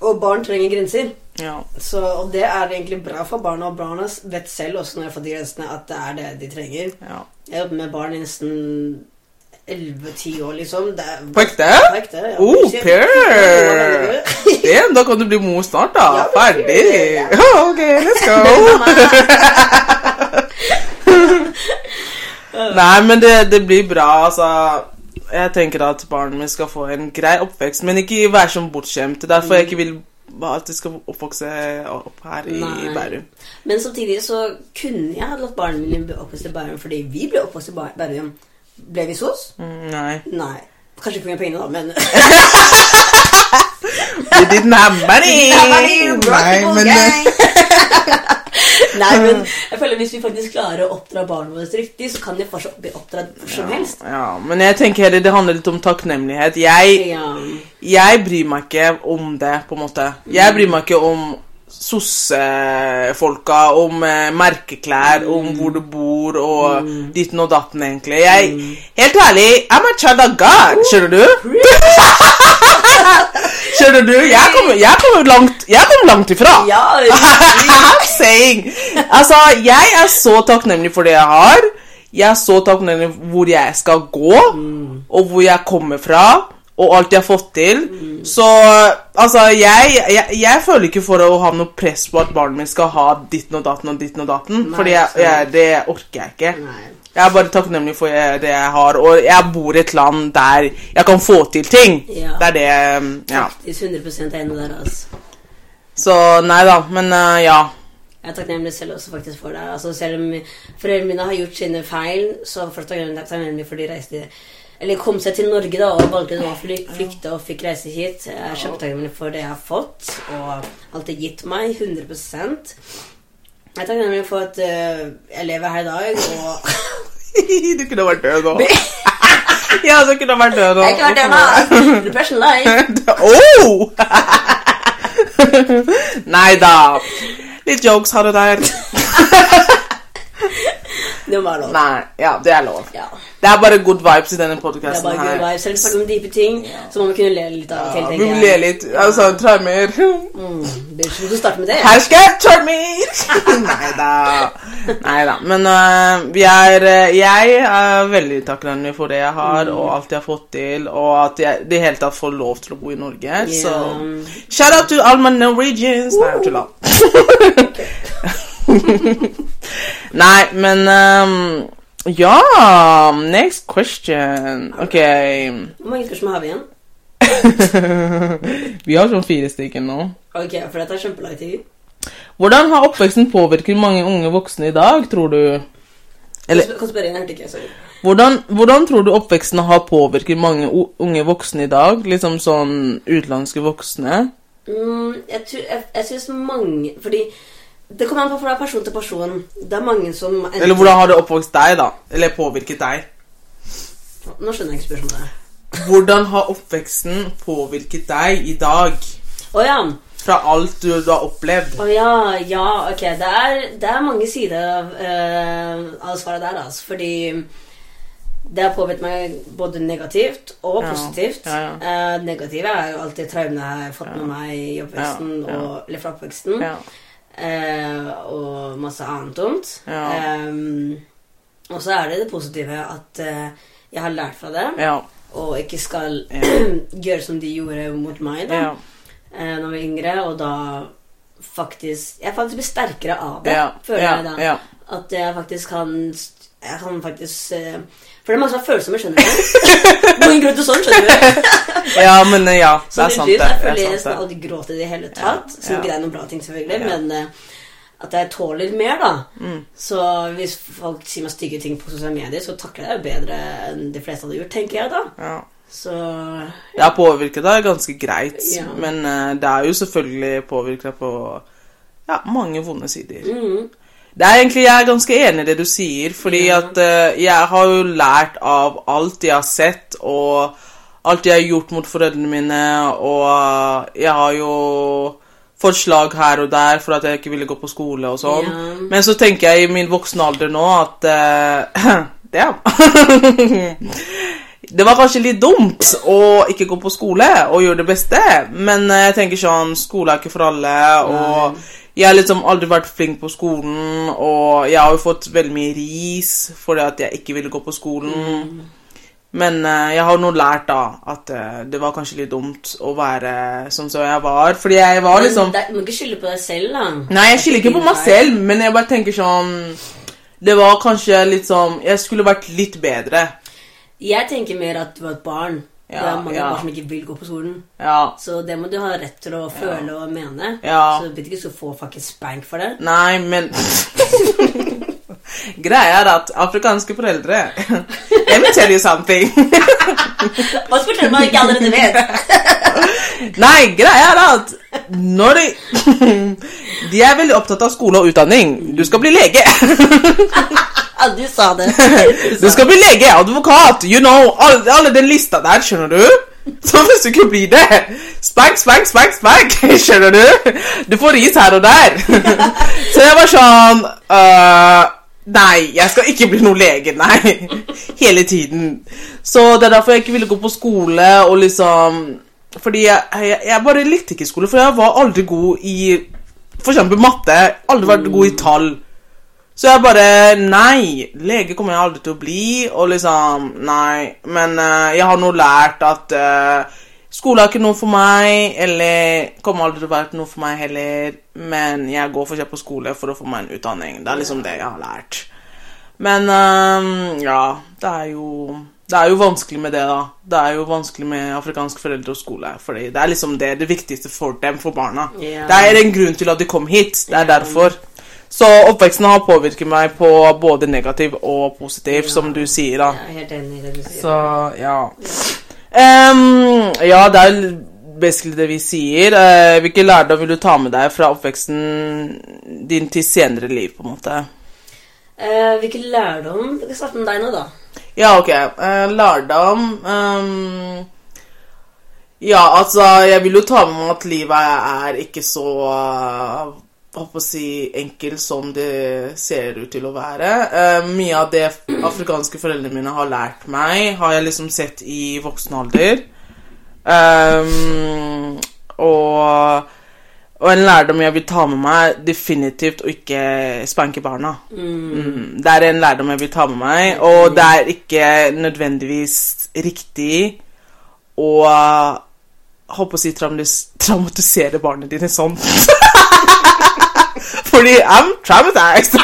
Og barn trenger grenser. Ja. Så, og det er egentlig bra for barna, og barna vet selv også når jeg har fått de grensene, at det er det de trenger. ja. Jeg jobber med barn i nesten 11-10 år, liksom. På ekte? På ekte, ja. Oh. Per! Damn, da kan du bli mor snart, da. Ja, Ferdig. Ja, ok, let's go. (laughs) (laughs) Nei, men det, det blir bra, altså. Jeg tenker at barnet mitt skal få en grei oppvekst, men ikke være som bortskjemt. Er Derfor jeg ikke vil de skal oppvokse opp her i Nei. Bærum. Men samtidig så kunne jeg ha latt barna mine bli oppvokst i Bærum fordi vi ble oppvokst i Bærum. Ble vi SOS? Mm, Nei. Nei. Kanskje ikke pga. pengene, da, men We didn't have money! Nei, men (laughs) (laughs) Nei, men (laughs) jeg føler hvis vi faktisk klarer å oppdra barna våre riktig, så kan de fortsatt bli oppdratt hvor som helst. Ja, men jeg tenker heller det handler litt om takknemlighet. Jeg, Ja. jeg bryr meg ikke om det, på en måte. Jeg bryr meg ikke om sossefolka, om eh, merkeklær, om hvor du bor og ditten og datten, egentlig. Jeg, helt ærlig, I'm a child of God, skjønner du? (laughs) skjønner du? Jeg kommer, kommer langt, kommer langt ifra. Ja, (laughs) I'm saying Altså, jeg er så takknemlig for det jeg har. Jeg er så takknemlig for hvor jeg skal gå, og hvor jeg kommer fra, og alt jeg har fått til. Så altså, jeg, jeg, jeg føler ikke for å ha noe press på at barnet mitt skal ha ditten og datten og ditten og datten. for det orker jeg ikke. Nei. Jeg er bare takknemlig for det jeg har, og jeg bor i et land der jeg kan få til ting. Ja. Det er det Ja. Faktisk 100% enig der, altså. Så nei da, men uh, ja. Jeg er takknemlig selv også faktisk for det. Altså, selv om foreldrene mine har gjort sine feil, så er jeg takknemlig takknemlig for de reiste Eller kom seg til Norge da og valgte å flykte og fikk reise hit. Jeg er kjempetakknemlig for det jeg har fått, og alt det gitt meg. 100 Jeg er takknemlig for at uh, jeg lever her i dag, og (laughs) (laughs) du kunne vært død nå. (laughs) ja, du kunne vært død nå. Jeg kunne vært død nå. Depression life. (laughs) oh! Nei da. Litt jokes har du der. Det må være lov. Nei, ja, det er lov. Ja. Det er bare good vibes i denne podkasten bare good her. vibes. Selv om vi snakker om dype ting, så må vi kunne le litt av det. Ja, vi må le litt. Altså, traumer. Mm, bitch, du starte med det? Hashtag Charmer! (laughs) Nei da. Nei da. Men uh, vi er uh, Jeg er veldig takknemlig for det jeg har, og alt jeg har fått til, og at jeg det hele tatt får lov til å bo i Norge. Så shout out to all my Norwegians. Nei, jeg tuller. (laughs) Nei, men øhm, Ja, next question. Ok. Hvor mange spørsmål har vi igjen? (laughs) Vi har sånn fire stykker nå. Ok, for dette er kjempelang tid. Hvordan har oppveksten påvirket mange unge voksne i dag, tror du? Eller Kan spørre igjen, ikke. Sorry. hvordan, hvordan tror du oppveksten har påvirket mange unge voksne i dag? Liksom sånn utenlandske voksne? Mm, jeg tror, jeg, jeg synes mange Fordi det kommer an på fra person til person. Det er mange som Eller hvordan har det oppvokst deg, da? Eller påvirket deg? Nå skjønner jeg ikke spørsmålet. Hvordan har oppveksten påvirket deg i dag? Å ja. Fra alt du, du har opplevd. Å ja, ja, ok. Det er, det er mange sider av, uh, av svaret der, altså. Fordi det har påvirket meg både negativt og positivt. ja, ja. Eh, negative er jo alltid traumene jeg har fått med meg i oppveksten, Ja, ja. Og, eller fra oppveksten. Eh, og masse annet dumt. Ja. Eh, og så er det det positive at eh, jeg har lært fra det, Ja. og ikke skal (clears throat) gjøre som de gjorde mot meg da Ja. eh, når jeg var yngre, og da faktisk Jeg faktisk blir sterkere av det, føler jeg da. At jeg faktisk kan Jeg kan faktisk eh, For det er mange som har følsomme, skjønner du. (laughs) Noen til sånn, skjønner du. (laughs) ja, men eh, ja. Det er sant, det. jeg føler er nesten aldri gråter i det hele tatt. Som Ja. ikke det er noen bra ting, selvfølgelig, Ja. men eh, at jeg tåler mer, da. Mm. Så hvis folk sier meg stygge ting på sosiale medier, så takler jeg det bedre enn de fleste hadde gjort, tenker jeg da. Ja. Så Det har påvirket deg ganske greit, Ja. men eh, det er jo selvfølgelig påvirket deg på ja, mange vonde sider. mm, Det er egentlig, Jeg er ganske enig i det du sier, fordi Ja. at uh, jeg har jo lært av alt jeg har sett, og alt jeg har gjort mot foreldrene mine, og jeg har jo fått slag her og der for at jeg ikke ville gå på skole og sånn. Ja. Men så tenker jeg i min voksne alder nå at uh, (clears throat) Damn. (laughs) Det var kanskje litt dumt å ikke gå på skole og gjøre det beste, men eh, jeg tenker sånn Skole er ikke for alle, og jeg har liksom aldri vært flink på skolen, og jeg har jo fått veldig mye ris fordi at jeg ikke ville gå på skolen. Men uh, jeg har nå lært da at uh, det var kanskje litt dumt å være sånn som jeg var, fordi jeg var Men liksom du må ikke skylde på deg selv, da. Nei, jeg skylder ikke på meg selv, men jeg bare tenker sånn Det var kanskje litt sånn Jeg skulle vært litt bedre. Jeg tenker mer at du var et barn. Det er mange ja. barn som ikke vil gå på skolen. Ja. Så det må du ha rett til å føle og mene. Ja. Så du blir ikke så få faktisk spank for det. Nei, men (laughs) Greia er at afrikanske foreldre (laughs) Let me tell you something. (laughs) Hva fortelle meg ikke allerede vet? Nei, greia er at når de De er veldig opptatt av skole og utdanning. Du skal bli lege. Ja, du sa det. (laughs) Du skal bli lege, advokat, you know, alle, alle den lista der, skjønner du? Så hvis du ikke blir det Spank, spank, spank, spank, (laughs) skjønner du? Du får ris her og der. (laughs) Så jeg var sånn uh, Nei, jeg skal ikke bli noen lege, nei. Hele tiden. Så det er derfor jeg ikke ville gå på skole og liksom Fordi jeg, jeg, jeg bare likte ikke skole, for jeg var aldri god i for eksempel matte. Aldri vært god i tall. Så jeg bare Nei, lege kommer jeg aldri til å bli. Og liksom Nei. Men uh, jeg har nå lært at uh, skole er ikke noe for meg. Eller kommer aldri til å være noe for meg heller. Men jeg går fortsatt på skole for å få meg en utdanning. Det er liksom det jeg har lært. Men uh, ja, det er jo det er jo vanskelig med det, da. Det er jo vanskelig med afrikanske foreldre og skole. Fordi det er liksom det, det viktigste for dem, for barna. Yeah. Det er en grunn til at de kom hit. Det er yeah. derfor. Så oppveksten har påvirket meg på både negativ og positiv, som du sier, da. Jeg er helt enig i det du sier. Så ja. Um, ja, det er basically det vi sier. Uh, hvilke lærdom vil du ta med deg fra oppveksten din til senere liv, på en måte? Uh, hvilke lærdom Vi kan starte med deg nå, da. Ja, ok. Uh, lærdom um Ja, altså, jeg vil jo ta med meg at livet er ikke så håper å si enkel som det ser ut til å være. Uh, mye av det afrikanske foreldrene mine har lært meg, har jeg liksom sett i voksen alder. Um, og, og en lærdom jeg vil ta med meg, definitivt å ikke spanke barna. Mm, det er en lærdom jeg vil ta med meg, og det er ikke nødvendigvis riktig å holdt håper å si traumatisere barna dine sånn. (laughs) Fordi I'm traumatized.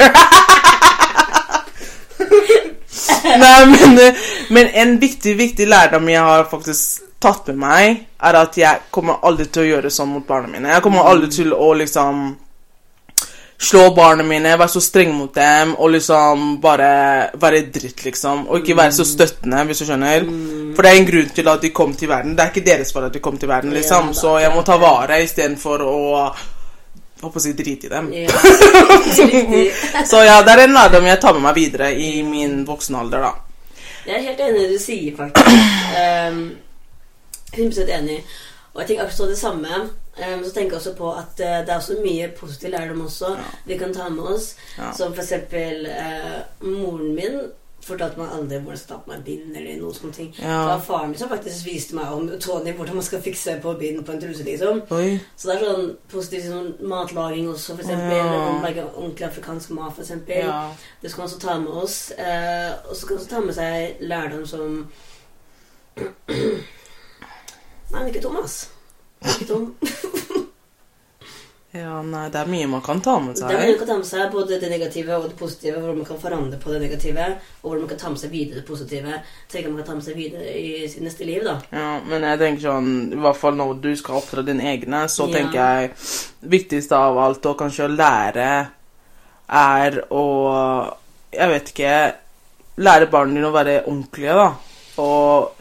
Nei, men, men en viktig, viktig lærdom jeg har faktisk tatt med meg, er at jeg kommer aldri til å gjøre sånn mot barna mine. Jeg kommer aldri til å liksom slå barna mine, være så streng mot dem og liksom bare være dritt, liksom. Og ikke være så støttende, hvis du skjønner. For det er en grunn til at de kom til verden. Det er ikke deres feil at de kom til verden, liksom. Så jeg må ta vare istedenfor å håper si drite i dem. Ja. (laughs) Så ja, det er en lærdom jeg tar med meg videre i min voksen alder, da. Jeg er helt enig i det du sier, faktisk. Um, 100 enig. Og jeg tenker akkurat det samme. Um, så tenker jeg også på at uh, det er også mye positiv lærdom også vi kan ta med oss. Ja. Som for eksempel eh, moren min fortalte meg aldri hvordan skal meg bind eller noen sånne ting. Ja. Det var faren min som faktisk viste meg om Tony hvordan man skal fikse på bind på en truse, liksom. Oi. Så det er sånn positiv sånn matlaging også, for eksempel. Ja. Å ordentlig afrikansk mat, for eksempel. Ja. Det skal man også ta med oss. Eh, og så kan man også ta med seg lærdom som (clears throat) Nei, er ikke Thomas. Ikke tom. (laughs) ja, nei, det er mye man kan ta med seg. Det er mye man kan ta med seg, både det negative og det positive. Hvordan man kan forandre på det negative, og hvordan man kan ta med seg videre det positive. Tenker man kan ta med seg videre i sitt neste liv, da. Ja, men jeg tenker sånn, i hvert fall når du skal oppdra dine egne, så Ja. tenker jeg viktigst av alt og kanskje å lære er å Jeg vet ikke Lære barna dine å være ordentlige, da. Og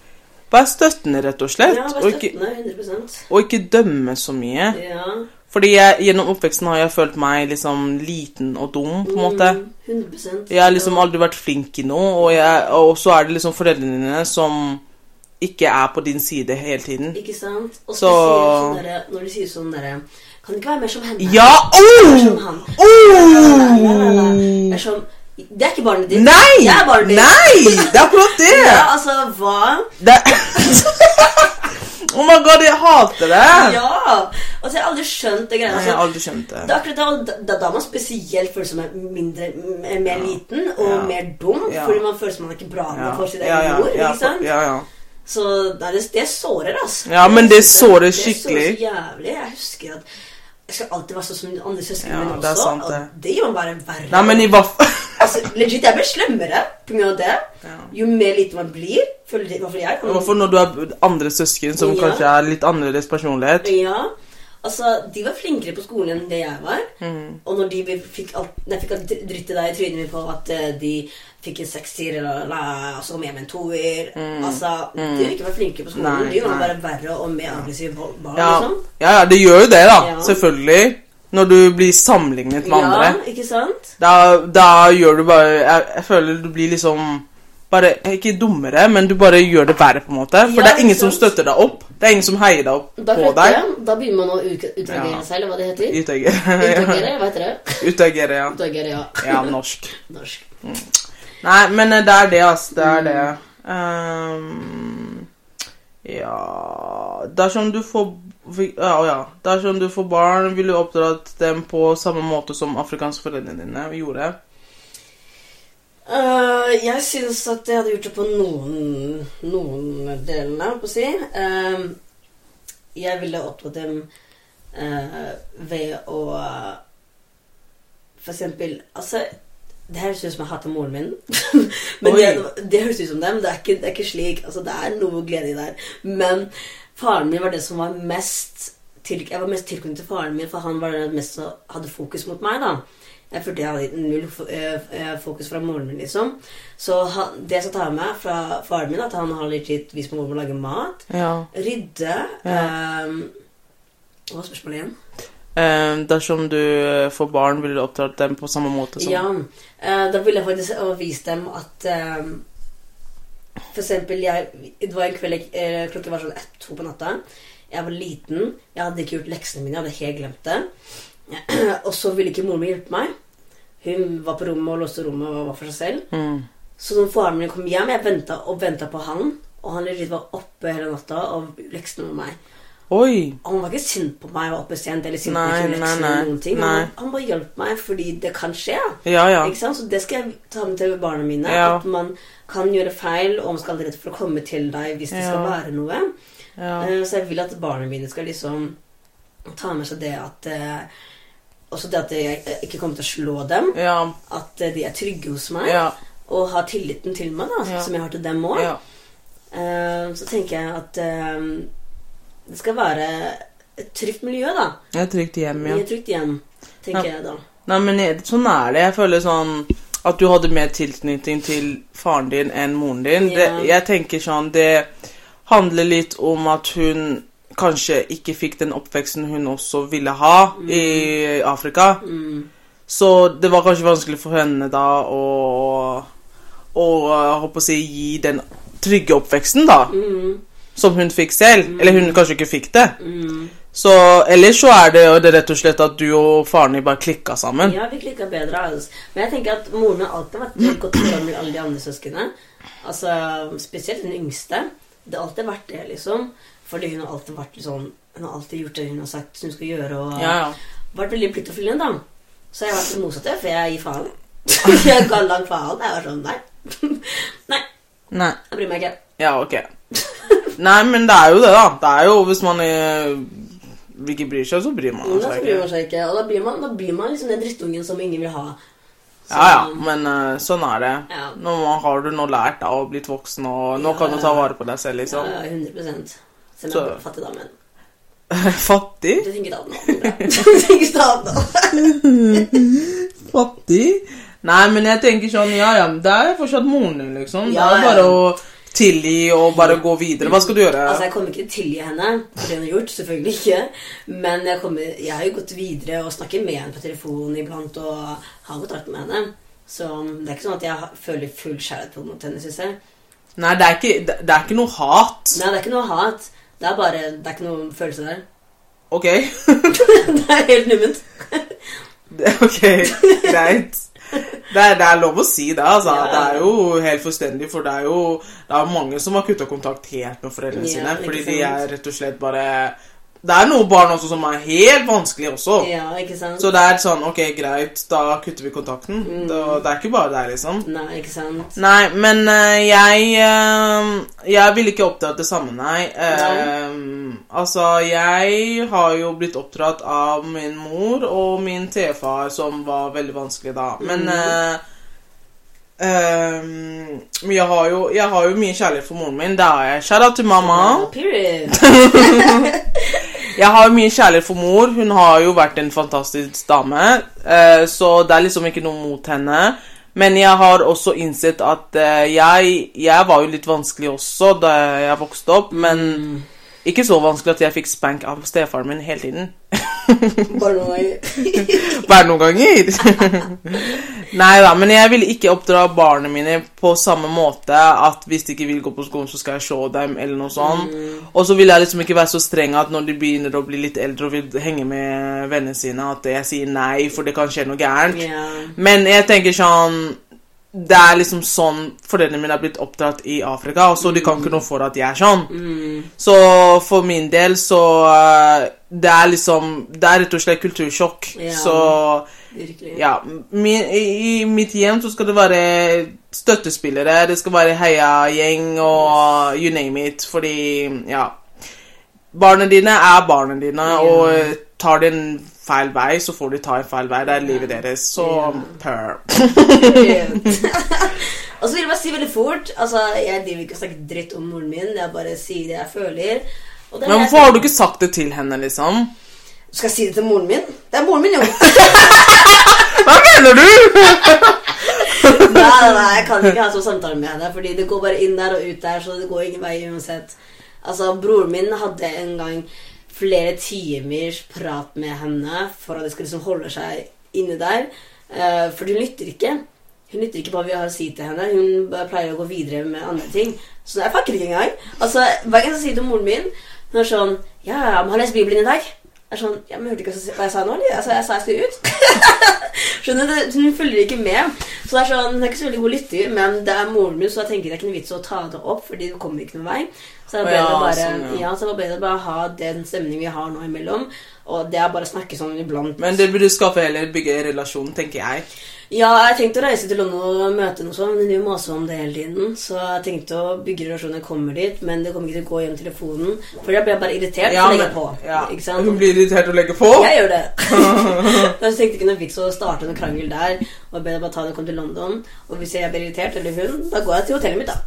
være støttende, rett og slett. Ja, og, vær ikke, støttende. 100 og ikke dømme så mye. Ja. Fordi jeg, gjennom oppveksten har jeg følt meg liksom liten og dum, på en måte. Mm, 100% Jeg har liksom aldri vært flink i noe, og, jeg, og så er det liksom foreldrene dine som ikke er på din side hele tiden. Ikke sant? Og Så- sånn der, når de sier sånn derre Kan det ikke være mer som henne? Ja! Oh! som han. oh! Det Det er ikke barnet ditt. Nei! Det er barnet ditt. Nei! Det er akkurat det! (laughs) Ja, altså, hva? det (laughs) oh my god, jeg hater det! Ja! Altså, jeg har aldri skjønt det greia. Nei, jeg har aldri skjønt det. det er akkurat da, da, da man spesielt føler seg mindre, mer mer liten og Ja. mer dum, Ja. fordi man føler seg man er ikke bra nok Ja, for sitt ja, eget ja, ja, ikke sant? ja, ja. Så det, det sårer, altså. Ja, men det sårer skikkelig. Det sårer så jævlig. Jeg husker at jeg skal alltid være sånn som de andre søsknene Ja, mine det også. sant, og det. det gjør meg bare verre. Nei, men i hvert altså, legit, jeg blir slemmere på grunn av det. Jo mer lite man blir, i jeg. I når du har andre søsken som Ja. kanskje er litt annerledes personlighet. Ja, altså, de var flinkere på skolen enn det jeg var. Mm. Og når de fikk, alt, jeg fikk alt drittet deg i trynet mitt på at eh, de fikk en sekser, eller la, og så kom hjem med en toer Altså, de vil ikke være flinkere på skolen. Mm. Nei, de var nei. bare verre og mer aggressive barn. Ja, Liksom. ja, ja, det gjør jo det, da. Ja. Selvfølgelig. Når du blir sammenlignet med andre. Ja, ikke sant? Da, da gjør du bare jeg, jeg føler du blir liksom bare, Ikke dummere, men du bare gjør det verre, på en måte. For Ja, det er ingen som støtter deg opp. Det er ingen som heier deg opp Da, på deg. jeg. da begynner man å ut- utagere Ja. seg, eller hva det heter. Utagere. (laughs) Utagere, hva heter det? Utagere, ja. Utagere, ja. Ja, norsk. (laughs) Norsk. Nei, men eh, det er det, ass. Det er det. Um, ja Dersom du får ja, ja. Dersom du får barn, vil du oppdra dem på samme måte som afrikanske foreldrene dine gjorde? Uh, jeg syns at jeg hadde gjort det på noen, noen delene, på å si. Uh, jeg ville oppdra dem uh, ved å For eksempel Altså, det høres ut som jeg hater moren min. (laughs) men Oi. det, det høres ut som dem. Det er, ikke, det er ikke slik. Altså, det er noe glede i der. Men faren min var det som var mest til, Jeg var mest tilknyttet til faren min, for han var den mest som hadde fokus mot meg. da jeg følte jeg hadde null eh, eh, fokus fra moren min, liksom. Så han, det jeg skal ta med fra faren min, at han har litt vist meg hvordan man lager mat. Ja. Rydde. ehm, hva var spørsmålet igjen? Ehm, dersom du eh, får barn, vil du oppdra dem på samme måte som Ja, eh, da ville jeg faktisk vist dem at ehm, For eksempel, jeg, det var en kveld jeg, eh, var sånn ett-to på natta. Jeg var liten. Jeg hadde ikke gjort leksene mine. Jeg hadde helt glemt det. (clears throat) og så ville ikke moren min hjelpe meg. Hun var på rommet og låste rommet og var for seg selv. mm. Så når faren min kom hjem, jeg venta og venta på han. Og han var oppe hele natta og lekste med meg. Oi! Han var ikke sint på meg og var oppe sent eller sint Nei, nei, nei, eller noen ting. nei. Han, bare hjalp meg fordi det kan skje. Ja, ja. Ikke sant? Så det skal jeg ta med til barna mine. Ja. At man kan gjøre feil, og man skal være redd for å komme til deg hvis det skal være noe. ja. Eh, Så jeg vil at barna mine skal liksom ta med seg det at eh, Også det at jeg ikke kommer til å slå dem. Ja. At eh, de er trygge hos meg. Ja. Og har tilliten til meg, da, som jeg har til dem òg. ja. så tenker jeg at det skal være et trygt miljø, da. Er trygt hjem, ja. I et trygt hjem, tenker jeg da. Nei, men sånn er det. Jeg føler sånn at du hadde mer tilknytning til faren din enn moren din. Det, jeg tenker sånn Det handler litt om at hun kanskje ikke fikk den oppveksten hun også ville ha i Afrika. Mm. Så det var kanskje vanskelig for henne da å og, håper å si, gi den trygge oppveksten, da. Mm. Som hun fikk selv. Eller hun kanskje ikke fikk det. Mm. Så ellers så er det det rett og slett at du og faren din bare klikka sammen. Ja, vi klikka bedre. Altså. Men jeg tenker at moren har alltid vært godt forhold med alle de andre søsknene. Altså, Spesielt den yngste. Det har alltid vært det, liksom. Fordi hun har alltid vært sånn Hun har alltid gjort det hun har sagt hun skal gjøre. Og Ja, ja. vært veldig pliktoppfyllende, da. Så jeg har vært motsatt, for jeg gir faen. (laughs) jeg ga langt faen. Jeg var sånn Nei. (laughs) nei, Nei. jeg bryr meg ikke. Ja, ok. Nei, men det er jo det, da. Det er jo hvis man er, ikke bryr seg, så bryr man da seg bryr ikke. man seg ikke. Og da blir man, da blir man liksom den drittungen som ingen vil ha. Så- Ja, ja, men uh, sånn er det. Ja. Nå har du nå lært da, og blitt voksen, og nå Ja, kan du ta vare på deg selv, liksom. ja, 100 Selv om jeg er fattig, da, men (laughs) Fattig? Du tenker staten tenker staten nå. Fattig? Nei, men jeg tenker sånn, ja, ja, det er fortsatt moren din, liksom. Ja, det er ja. bare å tilgi og bare gå videre. Hva skal du gjøre? Altså, Jeg kommer ikke til å tilgi henne for det hun har gjort. Selvfølgelig ikke. Men jeg, kommer, jeg har jo gått videre og snakker med henne på telefonen iblant og har kontakt med henne. Så det er ikke sånn at jeg føler full kjærlighet mot henne, syns jeg. Nei, det er ikke, det, er ikke noe hat. Nei, det er ikke noe hat. Det er bare Det er ikke noe følelse der. Ok? (laughs) det er helt numment. (laughs) Ok, greit. Det er, det er lov å si det, altså. Ja. Det er jo helt forstendig, for det er jo det er mange som har kutta kontakt helt med foreldrene Ja, sine. Fordi de er rett og slett bare Det er noen barn også som er helt vanskelig også. Ja, ikke sant? Så det er sånn Ok, greit, da kutter vi kontakten. Mm. Da, det er ikke bare deg, liksom. Nei, ikke sant? Nei, men uh, jeg uh, Jeg vil ikke oppdratt det samme, nei. Eh, altså, jeg har jo blitt oppdratt av min mor og min tefar, som var veldig vanskelig da. Men eh, jeg har, jo, jeg har jo mye kjærlighet for moren min. Det har jeg. Shout out til mamma. Ja, period. (laughs) Jeg har mye kjærlighet for mor. Hun har jo vært en fantastisk dame. eh, så det er liksom ikke noe mot henne. Men jeg har også innsett at eh, jeg, jeg var jo litt vanskelig også da jeg vokste opp. Men ikke så vanskelig at jeg fikk spank av stefaren min hele tiden. (laughs) Bare noen ganger. Bare noen ganger. Nei da, men jeg vil ikke oppdra barna mine på samme måte at hvis de ikke vil gå på skolen, så skal jeg se dem, eller noe sånt. Og så vil jeg liksom ikke være så streng at når de begynner å bli litt eldre og vil henge med vennene sine, at jeg sier nei, for det kan skje noe gærent. Yeah. Men jeg tenker sånn Det er liksom sånn foreldrene mine er blitt oppdratt i Afrika, og så de kan ikke noe for at jeg er sånn. Mm. Så for min del så eh, Det er liksom Det er rett og slett kultursjokk. Ja. Så Virkelig. ja min, i, I mitt hjem så skal det være støttespillere, det skal være heiagjeng og you name it, fordi ja Barna dine er barna dine, yeah. og tar de en feil vei, så får de ta en feil vei. Det er livet deres. Så purr. (laughs) og så vil jeg bare si veldig fort Altså, Jeg driver ikke og snakker dritt om moren min. Jeg bare sier det jeg føler. Det Men hvorfor har du ikke sagt det til henne, liksom? Skal jeg si det til moren min? Det er moren min, jo! (laughs) Hva mener du?! (laughs) nei, nei, jeg kan ikke ha sånn samtale med henne. Fordi det går bare inn der og ut der, så det går ingen vei uansett. Altså, Broren min hadde en gang flere timers prat med henne for at det skal liksom holde seg inne der. Eh, for hun lytter ikke. Hun lytter ikke på hva vi har å si til henne. Hun pleier å gå videre med andre ting. Så jeg fucker ikke engang. Altså, Hver gang jeg sier til moren min Hun er sånn Ja, ja, har lest Bibelen i dag? Er sånn, ja, men Hørte du ikke hva jeg sa nå? eller? Altså, jeg sa jeg skulle ut. (laughs) Skjønner du? Hun følger ikke med. Så det er sånn, Hun er ikke så veldig god lytter, men det er moren min, så jeg tenker det er ikke noe vits å ta det opp, fordi det kommer ikke noen vei. Så det er Å ja, bare, sånn, ja. ja, var bedre å bare ha den stemningen vi har nå imellom. Og det er bare å snakke sånn iblant. Men det burde skaffe heller bygge relasjon, tenker jeg. Ja, jeg tenkte å reise til London og møte noe sånt, men de maser om det hele tiden. Så jeg tenkte å bygge relasjoner jeg kommer dit, men det kommer ikke til å gå gjennom telefonen. For jeg blir bare irritert Ja, og legger på. ja. Ikke sant? Hun blir irritert å legge på. Jeg gjør det. (laughs) (laughs) jeg tenkte ikke noe vits å starte noen krangel der. Og bedre bare ta det og komme til London. Og hvis jeg blir irritert, eller hun, da går jeg til hotellet mitt, da.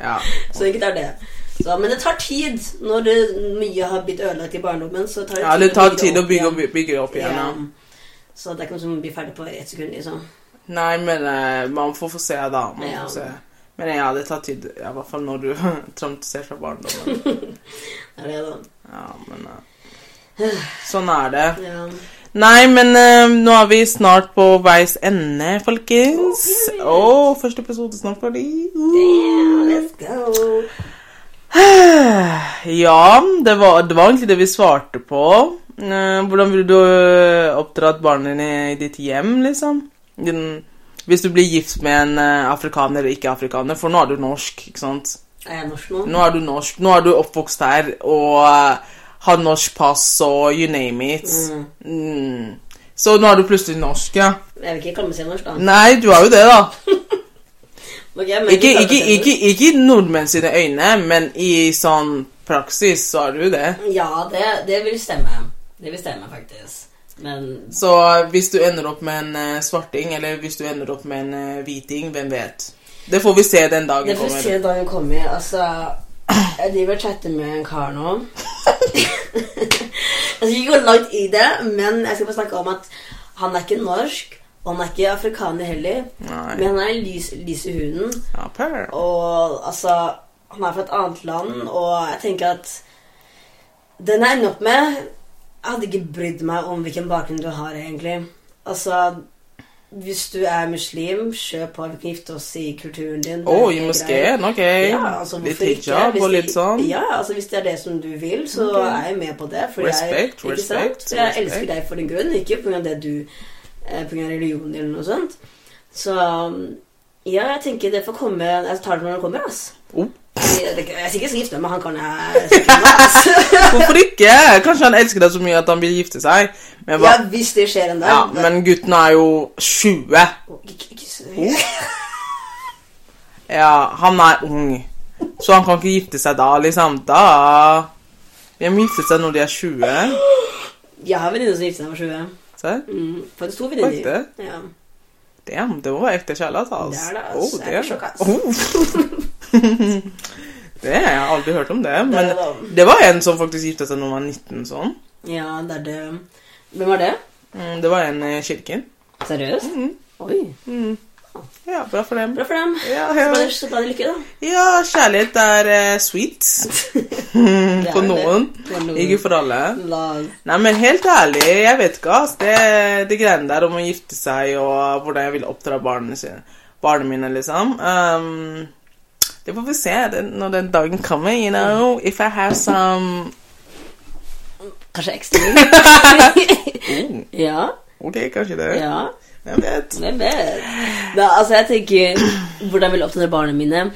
Ja. (laughs) så enkelt er det. Så, men det tar tid. Når det, mye har blitt ødelagt i barndommen, så tar det ja, tid det tar tid å opp bygge, igjen. opp, bygge opp igjen. Ja. Så det er ikke noe som blir ferdig på ett sekund, liksom. Nei, men uh, man får få se, da. Man Ja. får se. Men ja, det tar tid. I hvert fall når du (laughs) traumatisert fra barndommen. (laughs) Det er det, da. Ja, men uh, Sånn er det. Ja. Nei, men uh, nå er vi snart på veis ende, folkens. Å, første episode snart ferdig. Damn, let's go. (sighs) Ja, det var, det var egentlig det vi svarte på. Eh, hvordan ville du oppdra oppdratt barna dine i ditt hjem, liksom? Din, hvis du blir gift med en eh, afrikaner eller ikke-afrikaner, for nå er du norsk, ikke sant? Er jeg norsk nå? Nå er du norsk. Nå er du oppvokst her og eh, har norsk pass og you name it. Mm. Så nå er du plutselig norsk, ja. Jeg vil ikke kalle meg selv norsk, da. Nei, du er jo det, da. (laughs) okay, Ikke, ikke, ikke, ikke i nordmenn sine øyne, men i sånn praksis så er du det. Ja, det, det vil stemme. Det vil stemme, faktisk. Men Så hvis du ender opp med en eh, svarting, eller hvis du ender opp med en eh, hviting, hvem vet? Det får vi se den dagen det får vi kommer. se dagen kommer. Altså, jeg driver og chatter med en kar nå. (laughs) jeg skal ikke gå langt i det, men jeg skal bare snakke om at han er ikke norsk. Og han er ikke afrikaner heller, Nei. men han er lys, lys i huden. Ja. Og altså Han er fra et annet land, og jeg tenker at Den jeg ender opp med Jeg hadde ikke brydd meg om hvilken bakgrunn du har, egentlig. Altså Hvis du er muslim, kjøp på. Vi kan gifte oss i kulturen din. Å, oh, i moskeen? Ok. Ja, altså, litt hijab og litt sånn? Ja, altså Hvis det er det som du vil, så okay. er jeg med på det. For respekt jeg, respekt. sant? Jeg respect. elsker deg for din grunn, ikke pga. det du Pga. På grunn av religionen eller noe sånt. Så ja, jeg tenker det får komme Jeg tar det når det kommer, ass. Oh. Jeg, er sikkert skal gifte men han kan jeg ass. (laughs) Hvorfor ikke? Kanskje han elsker deg så mye at han vil gifte seg. Men, hva? Ja, hvis det skjer en dag. Ja, men gutten er jo 20. Å, ikke, ikke så Ja, han er ung. Så han kan ikke gifte seg da, liksom. Da Hvem gifter gifte seg når de er 20. Jeg har venninner som gifter seg når de for 20. Se. Mm, faktisk to venninner. Ja. Damn, det må være ekte kjærlighet, Det altså. er det, ass. Oh, det er. Oh. (laughs) (laughs) det har jeg aldri hørt om det. Men det. det var en som faktisk gifta seg når hun var 19 sånn. ja, det er det. Hvem var det? Mm, Det var en i kirken. Seriøst? Mm. Oi. Mm. Ja, bra for dem. Bra for dem. Ja, Så ja. Så bra de lykke, da. ja kjærlighet er eh, sweet. (laughs) (laughs) For noen. Noen. Ikke for alle. Love. Nei, men helt ærlig, jeg vet ikke, ass. Det, det greiene der om å gifte seg og hvordan jeg vil oppdra barna, barna mine, liksom. Um, det får vi se når den dagen kommer, you know. If I have some Kanskje ekstra oh, (laughs) Ja. Ok, kanskje det. Ja. Hvem vet? Hvem vet? Da, altså, jeg tenker Hvordan vil jeg oppdra barna mine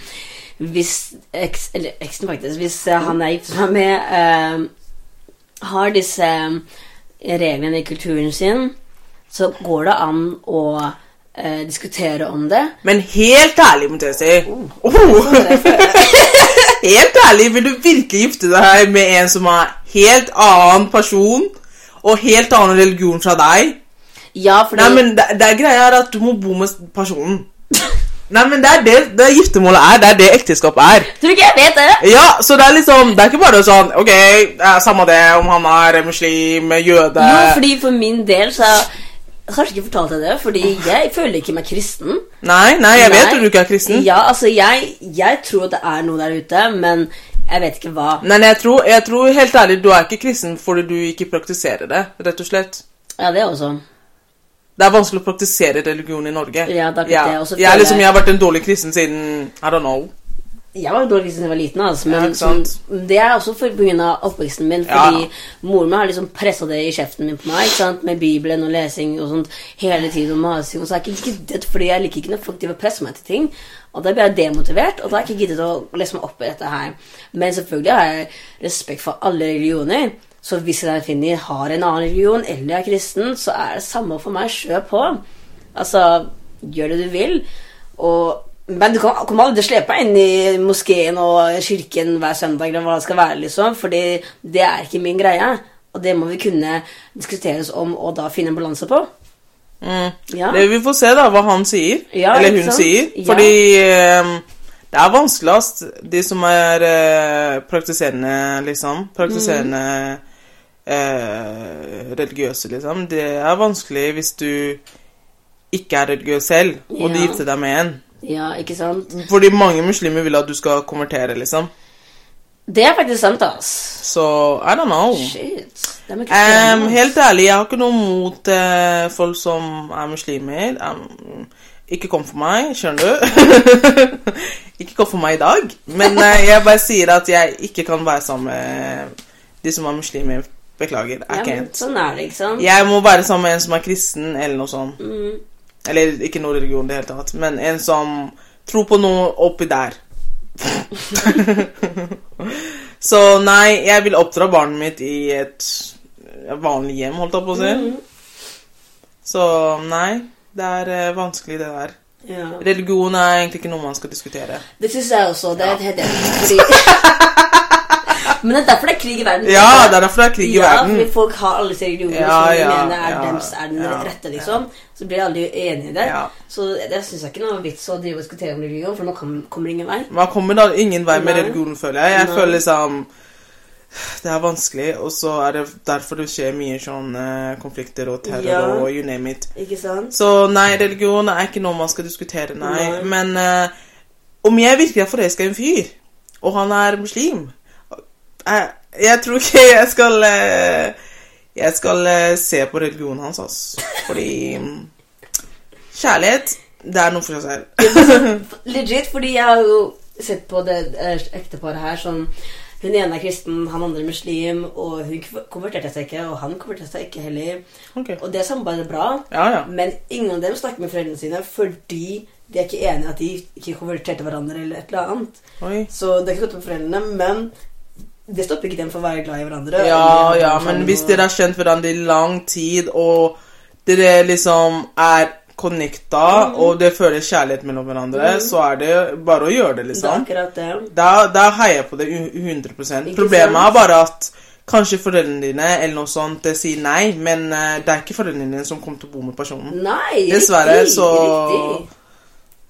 hvis eks, Eller eksen, faktisk. Hvis eh, han jeg gifter meg med, eh, har disse eh, reglene i kulturen sin, så går det an å eh, diskutere om det. Men helt ærlig, må jeg si. (laughs) Oh. helt ærlig, vil du virkelig gifte deg med en som er helt annen person og helt annen religion fra deg? Ja, fordi Nei, men det, det er greia er at du må bo med personen. Nei, men det er det, det giftermålet er. Det er det ekteskap er. Tror du ikke jeg vet det? Ja, så det er liksom Det er ikke bare sånn Ok, det er samme det om han er muslim, jøde Jo, fordi for min del så Kanskje ikke fortalt deg det, fordi jeg føler ikke meg kristen. Nei, nei, jeg vet Nei. at du ikke er kristen. Ja, altså, jeg, jeg tror at det er noe der ute, men jeg vet ikke hva. Nei, jeg tror, jeg tror helt ærlig du er ikke kristen fordi du ikke praktiserer det, rett og slett. Ja, det også. Det er vanskelig å praktisere religion i Norge. Ja, det er ja. det, og så jeg, er liksom, jeg- jeg har vært en dårlig kristen siden I don't know. Jeg var dårlig siden jeg var liten, altså, men ja, sant? det er også pga. oppveksten min. Ja. Fordi moren min har liksom pressa det i kjeften min på meg, ikke sant? med Bibelen og lesing og sånt hele tiden. Og masing, og så har jeg ikke giddet, fordi jeg liker ikke når folk driver presser meg til ting. Og da blir jeg demotivert, og da har jeg ikke giddet å lese meg opp i dette her. Men selvfølgelig har jeg respekt for alle religioner. Så hvis jeg finner har en annen religion eller er kristen, så er det samme for meg. Kjør på. Altså, gjør det du vil. Og, men du kan, kommer aldri slepe meg inn i moskeen og kirken hver søndag, eller hva det skal være, liksom. Fordi det er ikke min greie. Og det må vi kunne diskuteres om og da finne en balanse på. Mm. Ja. Det, vi får se da hva han sier, Ja, eller hun sier. sier. Ja. Fordi ehm, det er vanskeligst, de som er eh, praktiserende, liksom. Praktiserende eh, religiøse, liksom. Det er vanskelig hvis du ikke er religiøs selv, og du gifter deg med en. Ja, ikke sant? Fordi mange muslimer vil at du skal konvertere, liksom. Det er faktisk sant, ass. Så I don't know. Shit. Ass. helt ærlig, jeg har ikke noe mot uh, folk som er muslimer. Um, ikke kom for meg, skjønner du. (laughs) Ikke kom for meg i dag, men uh, jeg bare sier at jeg ikke kan være sammen med de som er muslimer. Beklager. I Ja, men sånn er det, ikke sant? Jeg må være sammen med en som er kristen, eller noe sånt. Mm. Eller ikke noe religion i det hele tatt, men en som tror på noe oppi der. (laughs) Så nei, jeg vil oppdra barnet mitt i et vanlig hjem, holdt jeg på å si. Mm. Så nei, det er eh, vanskelig, det der. Ja. Religion er egentlig ikke noe man skal diskutere. Det syns jeg også. Det er helt enig. (laughs) Fordi Men det er derfor det er krig i verden. Ja, det er derfor det er krig i ja, verden. fordi folk har alle disse religionene Ja, som de ja, mener er, ja, dems, er den rette, liksom. Så blir alle enige i det. Så det syns jeg ikke er noe vits å drive og diskutere om religion, for nå kom, kommer det ingen vei. Man kommer da ingen vei med religionen, føler jeg. Jeg Nei. føler liksom Det er vanskelig, og så er det derfor det skjer mye sånn eh, konflikter og terror Ja. og you name it. Ikke sant? Så nei, religion er ikke noe man skal diskutere, nei. Nei. Men uh, om jeg virkelig er forelska i en fyr, og han er muslim Jeg, jeg tror ikke jeg skal eh, Jeg skal eh, se på religionen hans, altså. Fordi mm, Kjærlighet, det er noe for seg selv. (laughs) Legit, fordi jeg har jo sett på det eh, ekteparet her som Hun ene er kristen, han andre er muslim, og hun konverterte seg ikke, og han konverterte seg ikke heller. Okay. Og det samarbeidet er bra, Ja, ja. men ingen av dem snakker med foreldrene sine fordi de er ikke enige at de ikke konverterte hverandre eller et eller annet. Oi. Så det er ikke godt med foreldrene, men det stopper ikke dem for å være glad i hverandre. Ja, ja, men hvis dere har kjent hverandre i lang tid, og dere liksom er connecta, og det føler kjærlighet mellom hverandre, så er det bare å gjøre det, Det er liksom. akkurat det. Da, da heier jeg på det 100 Ikke Problemet sant? er bare at kanskje foreldrene dine eller noe sånt sier nei, men eh, det er ikke foreldrene dine som kommer til å bo med personen. Nei, Dessverre, riktig, så riktig.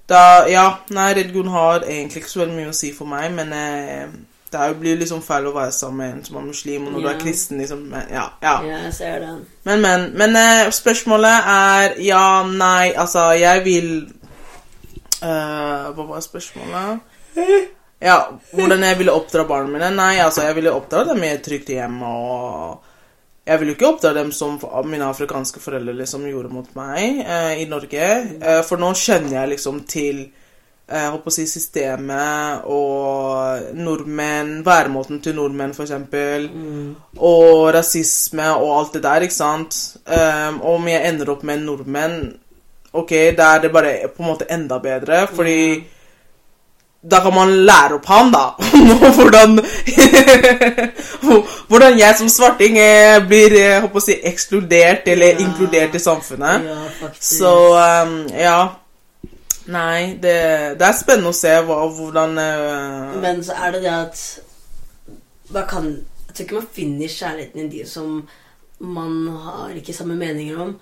da, Ja, nei, religion har egentlig ikke så veldig mye å si for meg, men eh, det er jo- blir liksom feil å være sammen med en som er muslim, og når du er kristen, liksom Ja. ja. Ja, jeg ser den. Men, men. Men eh, spørsmålet er ja, nei Altså, jeg vil eh, Hva var spørsmålet? Ja, hvordan jeg ville oppdra barna mine? Nei, altså, jeg ville oppdra dem i et trygt hjem, og jeg ville jo ikke oppdra dem som mine afrikanske foreldre liksom gjorde mot meg eh, i Norge. Eh, for nå kjenner jeg liksom til eh, holdt håper å si systemet og nordmenn, væremåten til nordmenn, for eksempel og rasisme og alt det der, ikke sant? Um, om jeg ender opp med en nordmenn, ok, da er det bare på en måte enda bedre, fordi da kan man lære opp han, da. (laughs) hvordan (laughs) Hvordan jeg som svarting eh, blir jeg håper å si, ekskludert eller Ja. inkludert i samfunnet. Ja. Så um, ja. Nei, det, det er spennende å se hva, hvordan uh... Men så er det det at man kan, Jeg tror ikke man finner kjærligheten i de som man har ikke samme meninger om.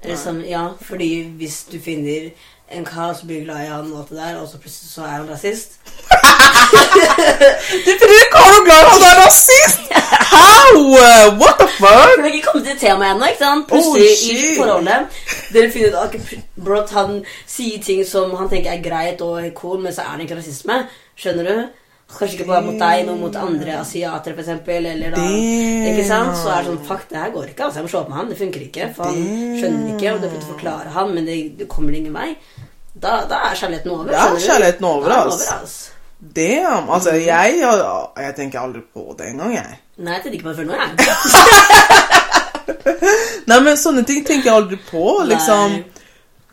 Eller samme, ja, fordi hvis du finner en kar som blir glad i han, og der, og så plutselig så er han rasist (laughs) Du finner en kar og glad han er rasist! (laughs) How? Uh, What the fuck? det har ikke kommet til tema ennå. ikke sant? Oh, Plutselig i forholdet Dere finner ut at han sier ting som han tenker er greit og cool, men så er det ikke rasisme. Skjønner du? Kanskje ikke bare mot deg, men mot andre asiatere, eksempel, Eller da, ikke sant? Så er det sånn Fuck, det her går ikke. altså Jeg må slå opp med han. Det funker ikke. For han skjønner ikke, og du får forklare han, men det, det kommer ingen vei. Da, da er kjærligheten over. Da er kjærligheten over, er ass. Damn. Altså, jeg, jeg tenker aldri på det engang, jeg. Nei, jeg tenker ikke på det før nå, jeg. (laughs) Nei, men sånne ting tenker jeg aldri på, liksom. Nei.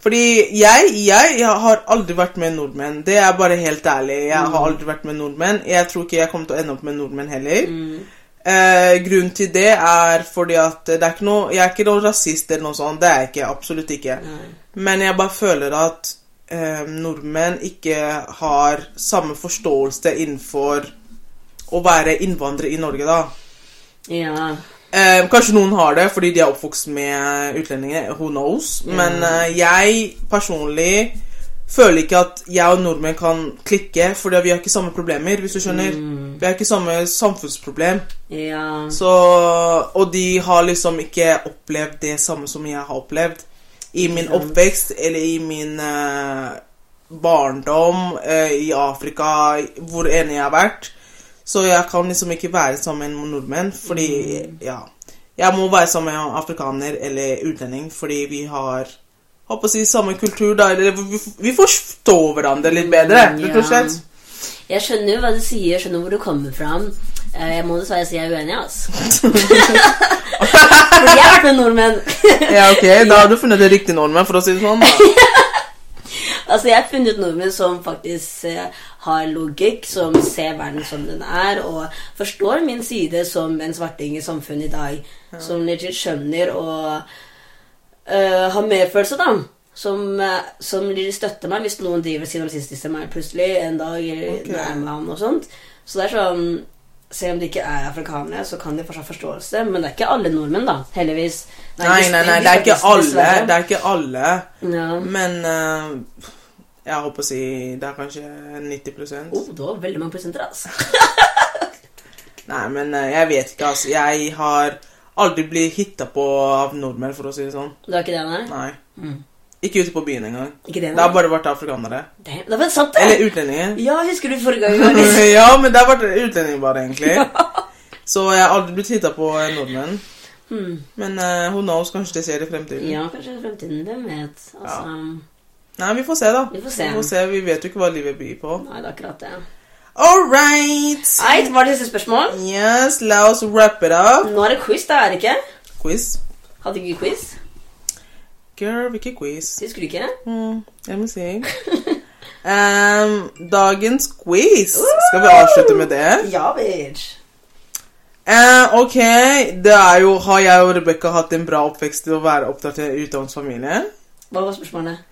Fordi jeg, jeg, jeg har aldri vært med nordmenn. Det er bare helt ærlig. Jeg Mm. har aldri vært med nordmenn. Jeg tror ikke jeg kommer til å ende opp med nordmenn heller. Mm. Eh, grunnen til det er fordi at det er ikke noe, jeg er ikke noen rasist eller noe sånt. Det er jeg ikke. Absolutt ikke. Nei. Men jeg bare føler at eh, nordmenn ikke har samme forståelse innenfor å være innvandrer i Norge, da. Ja. Eh, kanskje noen har det fordi de er oppvokst med utlendinger. Who knows? Men eh, jeg personlig føler ikke at jeg og nordmenn kan klikke, fordi vi har ikke samme problemer, hvis du skjønner. Vi har ikke samme samfunnsproblem. Ja. Så, og de har liksom ikke opplevd det samme som jeg har opplevd. I min oppvekst eller i min eh, barndom eh, i Afrika, hvor enig jeg har vært. Så jeg kan liksom ikke være sammen med nordmenn, fordi Ja. Jeg må være sammen med afrikaner eller utlending, fordi vi har håper å si samme kultur, da. Eller vi, vi forstår hverandre litt bedre, rett og slett. Jeg skjønner jo hva du sier, jeg skjønner hvor du kommer fra. Eh, Jeg må dessverre si jeg er uenig, altså. (laughs) For jeg har vært med nordmenn. (laughs) Ja, ok, da har du funnet det riktige nordmenn, for å si det sånn. (laughs) Altså, jeg har funnet nordmenn som faktisk eh, har logikk, som ser verden som den er, og forstår min side som en svarting i samfunnet i dag. Som legit skjønner og uh, har medfølelse, da. Som, uh, som støtter meg hvis noen driver sin rasistisk til meg plutselig en dag, eller Ok. når jeg er med han og sånt. Så det er sånn selv om de ikke er afrikanere, så kan de fortsatt forståelse. Men det er ikke alle nordmenn, da. Heldigvis. Nei, nei, nei, det er ikke alle. Det er ikke alle. Ja. Men eh, jeg håper å si det er kanskje 90 Oh, det var veldig mange prosenter, altså. (laughs) Nei, men eh, jeg vet ikke, altså. Jeg har aldri blitt hitta på av nordmenn, for å si det sånn. Det har ikke det, nei? Nei. Mm. Ikke ute på byen engang. Ikke det, Det har bare vært afrikanere. Damn, det var sant, det! Eller utlendinger. Ja, husker du forrige gang? (laughs) ja, men det har vært utlendinger bare, egentlig. Så jeg har aldri blitt hitta på nordmenn. Hmm. Men uh, who knows, kanskje det skjer i fremtiden. Ja, kanskje i fremtiden. Hvem vet? Altså, Nei, vi får se, da. Vi får se. Vi, får se. vi vet jo ikke hva livet byr på. Nei, det er akkurat det. All right. Eit, var det siste spørsmål? Yes, la oss wrap it up. Nå er det quiz, da, er det ikke? Quiz. Hadde ikke quiz? Girl, hvilken quiz? Husker du ikke? Mm, jeg må si. (laughs) um, dagens quiz. Skal vi avslutte med det? Ja, bitch. Uh, ok, det er jo Har jeg og Rebekka hatt en bra oppvekst til å være opptatt i utdanningsfamilie? Hva var spørsmålet?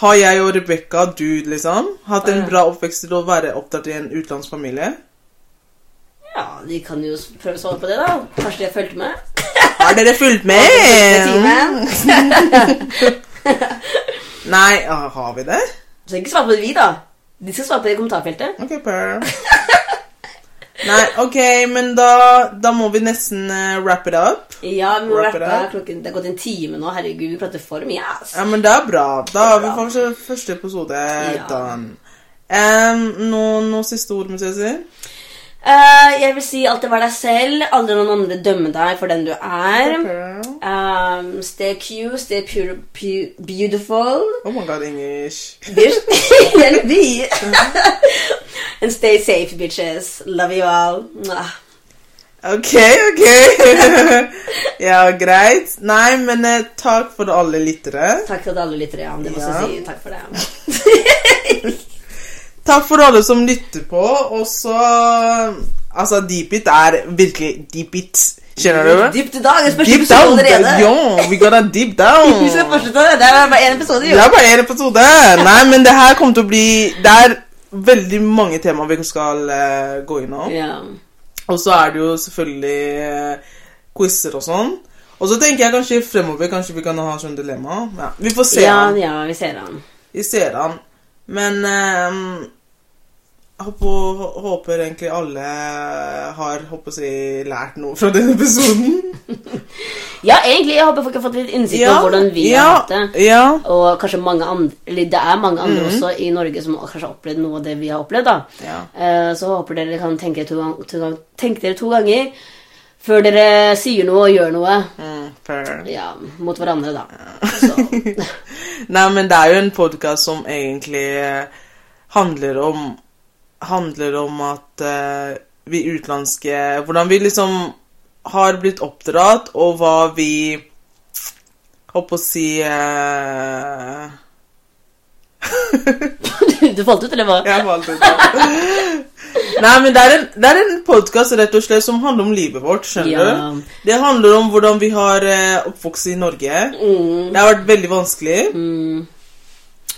Har jeg og Rebekka, du liksom, hatt en bra oppvekst til å være opptatt i en utenlandsfamilie? Ja, de kan jo prøve å svare på det, da. Kanskje de har fulgt med? (laughs) Har dere fulgt Med? (laughs) (laughs) Nei, ah, har vi det? Så ikke svare på det, vi, da. De skal svare på det i kommentarfeltet. Ok. Nei, ok, men da, da må vi nesten uh, wrap it up. Ja, vi må Wrap it rappe. up. Klokken, det er gått en time nå. Herregud, vi prater for mye, Yes. Ja, men det er bra. Da har vi faktisk første episode Ja. done. Um, noen noe siste ord, må jeg si? Eh, jeg vil si alltid vær deg selv. Aldri noen andre dømme deg for den du er. Um, stay cute, stay pure, pure, beautiful. Oh my god, English. (laughs) And stay safe, bitches. Love you all. Mwah. Ok, ok. (laughs) ja, greit. Nei, men eh, takk for alle lyttere. Takk til alle lyttere. Ja. Det må Ja. si. Takk for det. (laughs) Takk for alle som lytter på. Og så Altså, Deep It er virkelig Deep It. Skjønner du? Dypt. Det Deep down. Yo, we gotta deep down. Det. Er bare én episode, Det er bare én episode. Nei, men det her kommer til å bli Det er veldig mange temaer vi skal uh, gå innom. Ja. Og så er det jo selvfølgelig uh, quizer og sånn. Og så tenker jeg kanskje fremover kanskje vi kan ha sånn dilemma. Ja, vi får se. ja, an. ja, vi ser han. Vi ser an. Men eh, håper, håper egentlig alle har håper si, lært noe fra denne episoden. (laughs) Ja, egentlig. Jeg håper folk har fått litt innsikt Ja, om hvordan vi ja, har hatt det. Ja. Og kanskje mange andre det er mange andre Mhm. også i Norge som kanskje har opplevd noe av det vi har opplevd. da ja. Eh, Så håper dere kan tenke, to gang, to gang, tenke dere to ganger før dere sier noe og gjør noe. Mm, fair. Ja, mot hverandre, da. (laughs) Nei, men det er jo en podkast som egentlig eh, handler om Handler om at uh, vi utenlandske Hvordan vi liksom har blitt oppdratt, og hva vi Håper å si eh, (laughs) (laughs) du falt ut, eller hva? Jeg falt ut. Nei, men det er en, det er en podkast rett og slett som handler om livet vårt. skjønner Ja. du? Det handler om hvordan vi har eh, oppvokst i Norge. Mm, Det har vært veldig vanskelig. mm,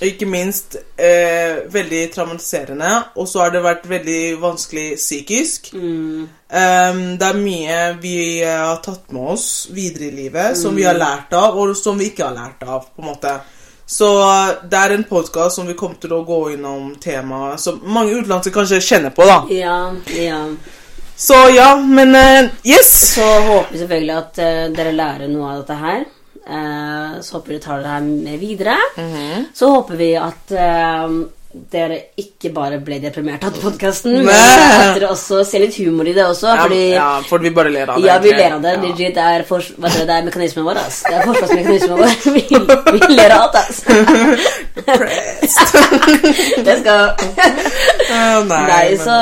Og ikke minst eh, veldig traumatiserende. Og så har det vært veldig vanskelig psykisk. mm. Um, det er mye vi eh, har tatt med oss videre i livet, som vi har lært av, og som vi ikke har lært av. på en måte. Så eh, det er en podkast som vi kommer til å gå innom temaet som mange utenlandske kanskje kjenner på. da. Ja, ja. Så ja, men uh, yes! Så håper vi selvfølgelig at uh, dere lærer noe av dette her. Uh, så håper vi dere tar det her med videre. Mhm. Så håper vi at dere ikke bare ble deprimert av podkasten, men at dere også ser litt humor i det også. Ja, fordi ja, for vi bare ler av det. Ja, vi ler av det. Ja. Legit, det er, for, det, det er mekanismen vår. ass. Det er forsvarsmekanismen vår. (laughs) Vi, vi ler av alt, ass. (laughs) Det skal Å, nei, Nei, så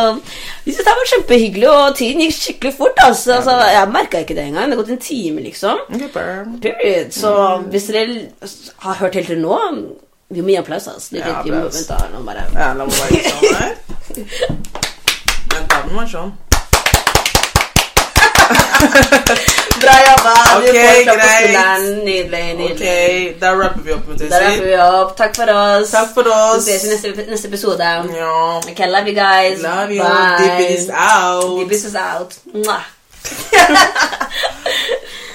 jeg synes det var kjempehyggelig, og tiden gikk skikkelig fort. Altså, altså Jeg merka ikke det engang. Det har gått en time, liksom. Period. Så hvis dere har hørt helt til nå Vi må gi applaus, altså. Ja, vi må, vente, vent da, bare Ja, la meg bare gjøre sånn her. Vent, da, den var sånn. (laughs) Bra jobba! Ok, du får klapp på greit. skulderen. Nydelig. Ok, da rapper vi opp med Da rapper vi opp. Takk for oss. Takk for Vi oss. ses i neste, neste episode. Ja. Okay, love you guys. Love you. Bye. is out. Deep is out. Mwah. (laughs)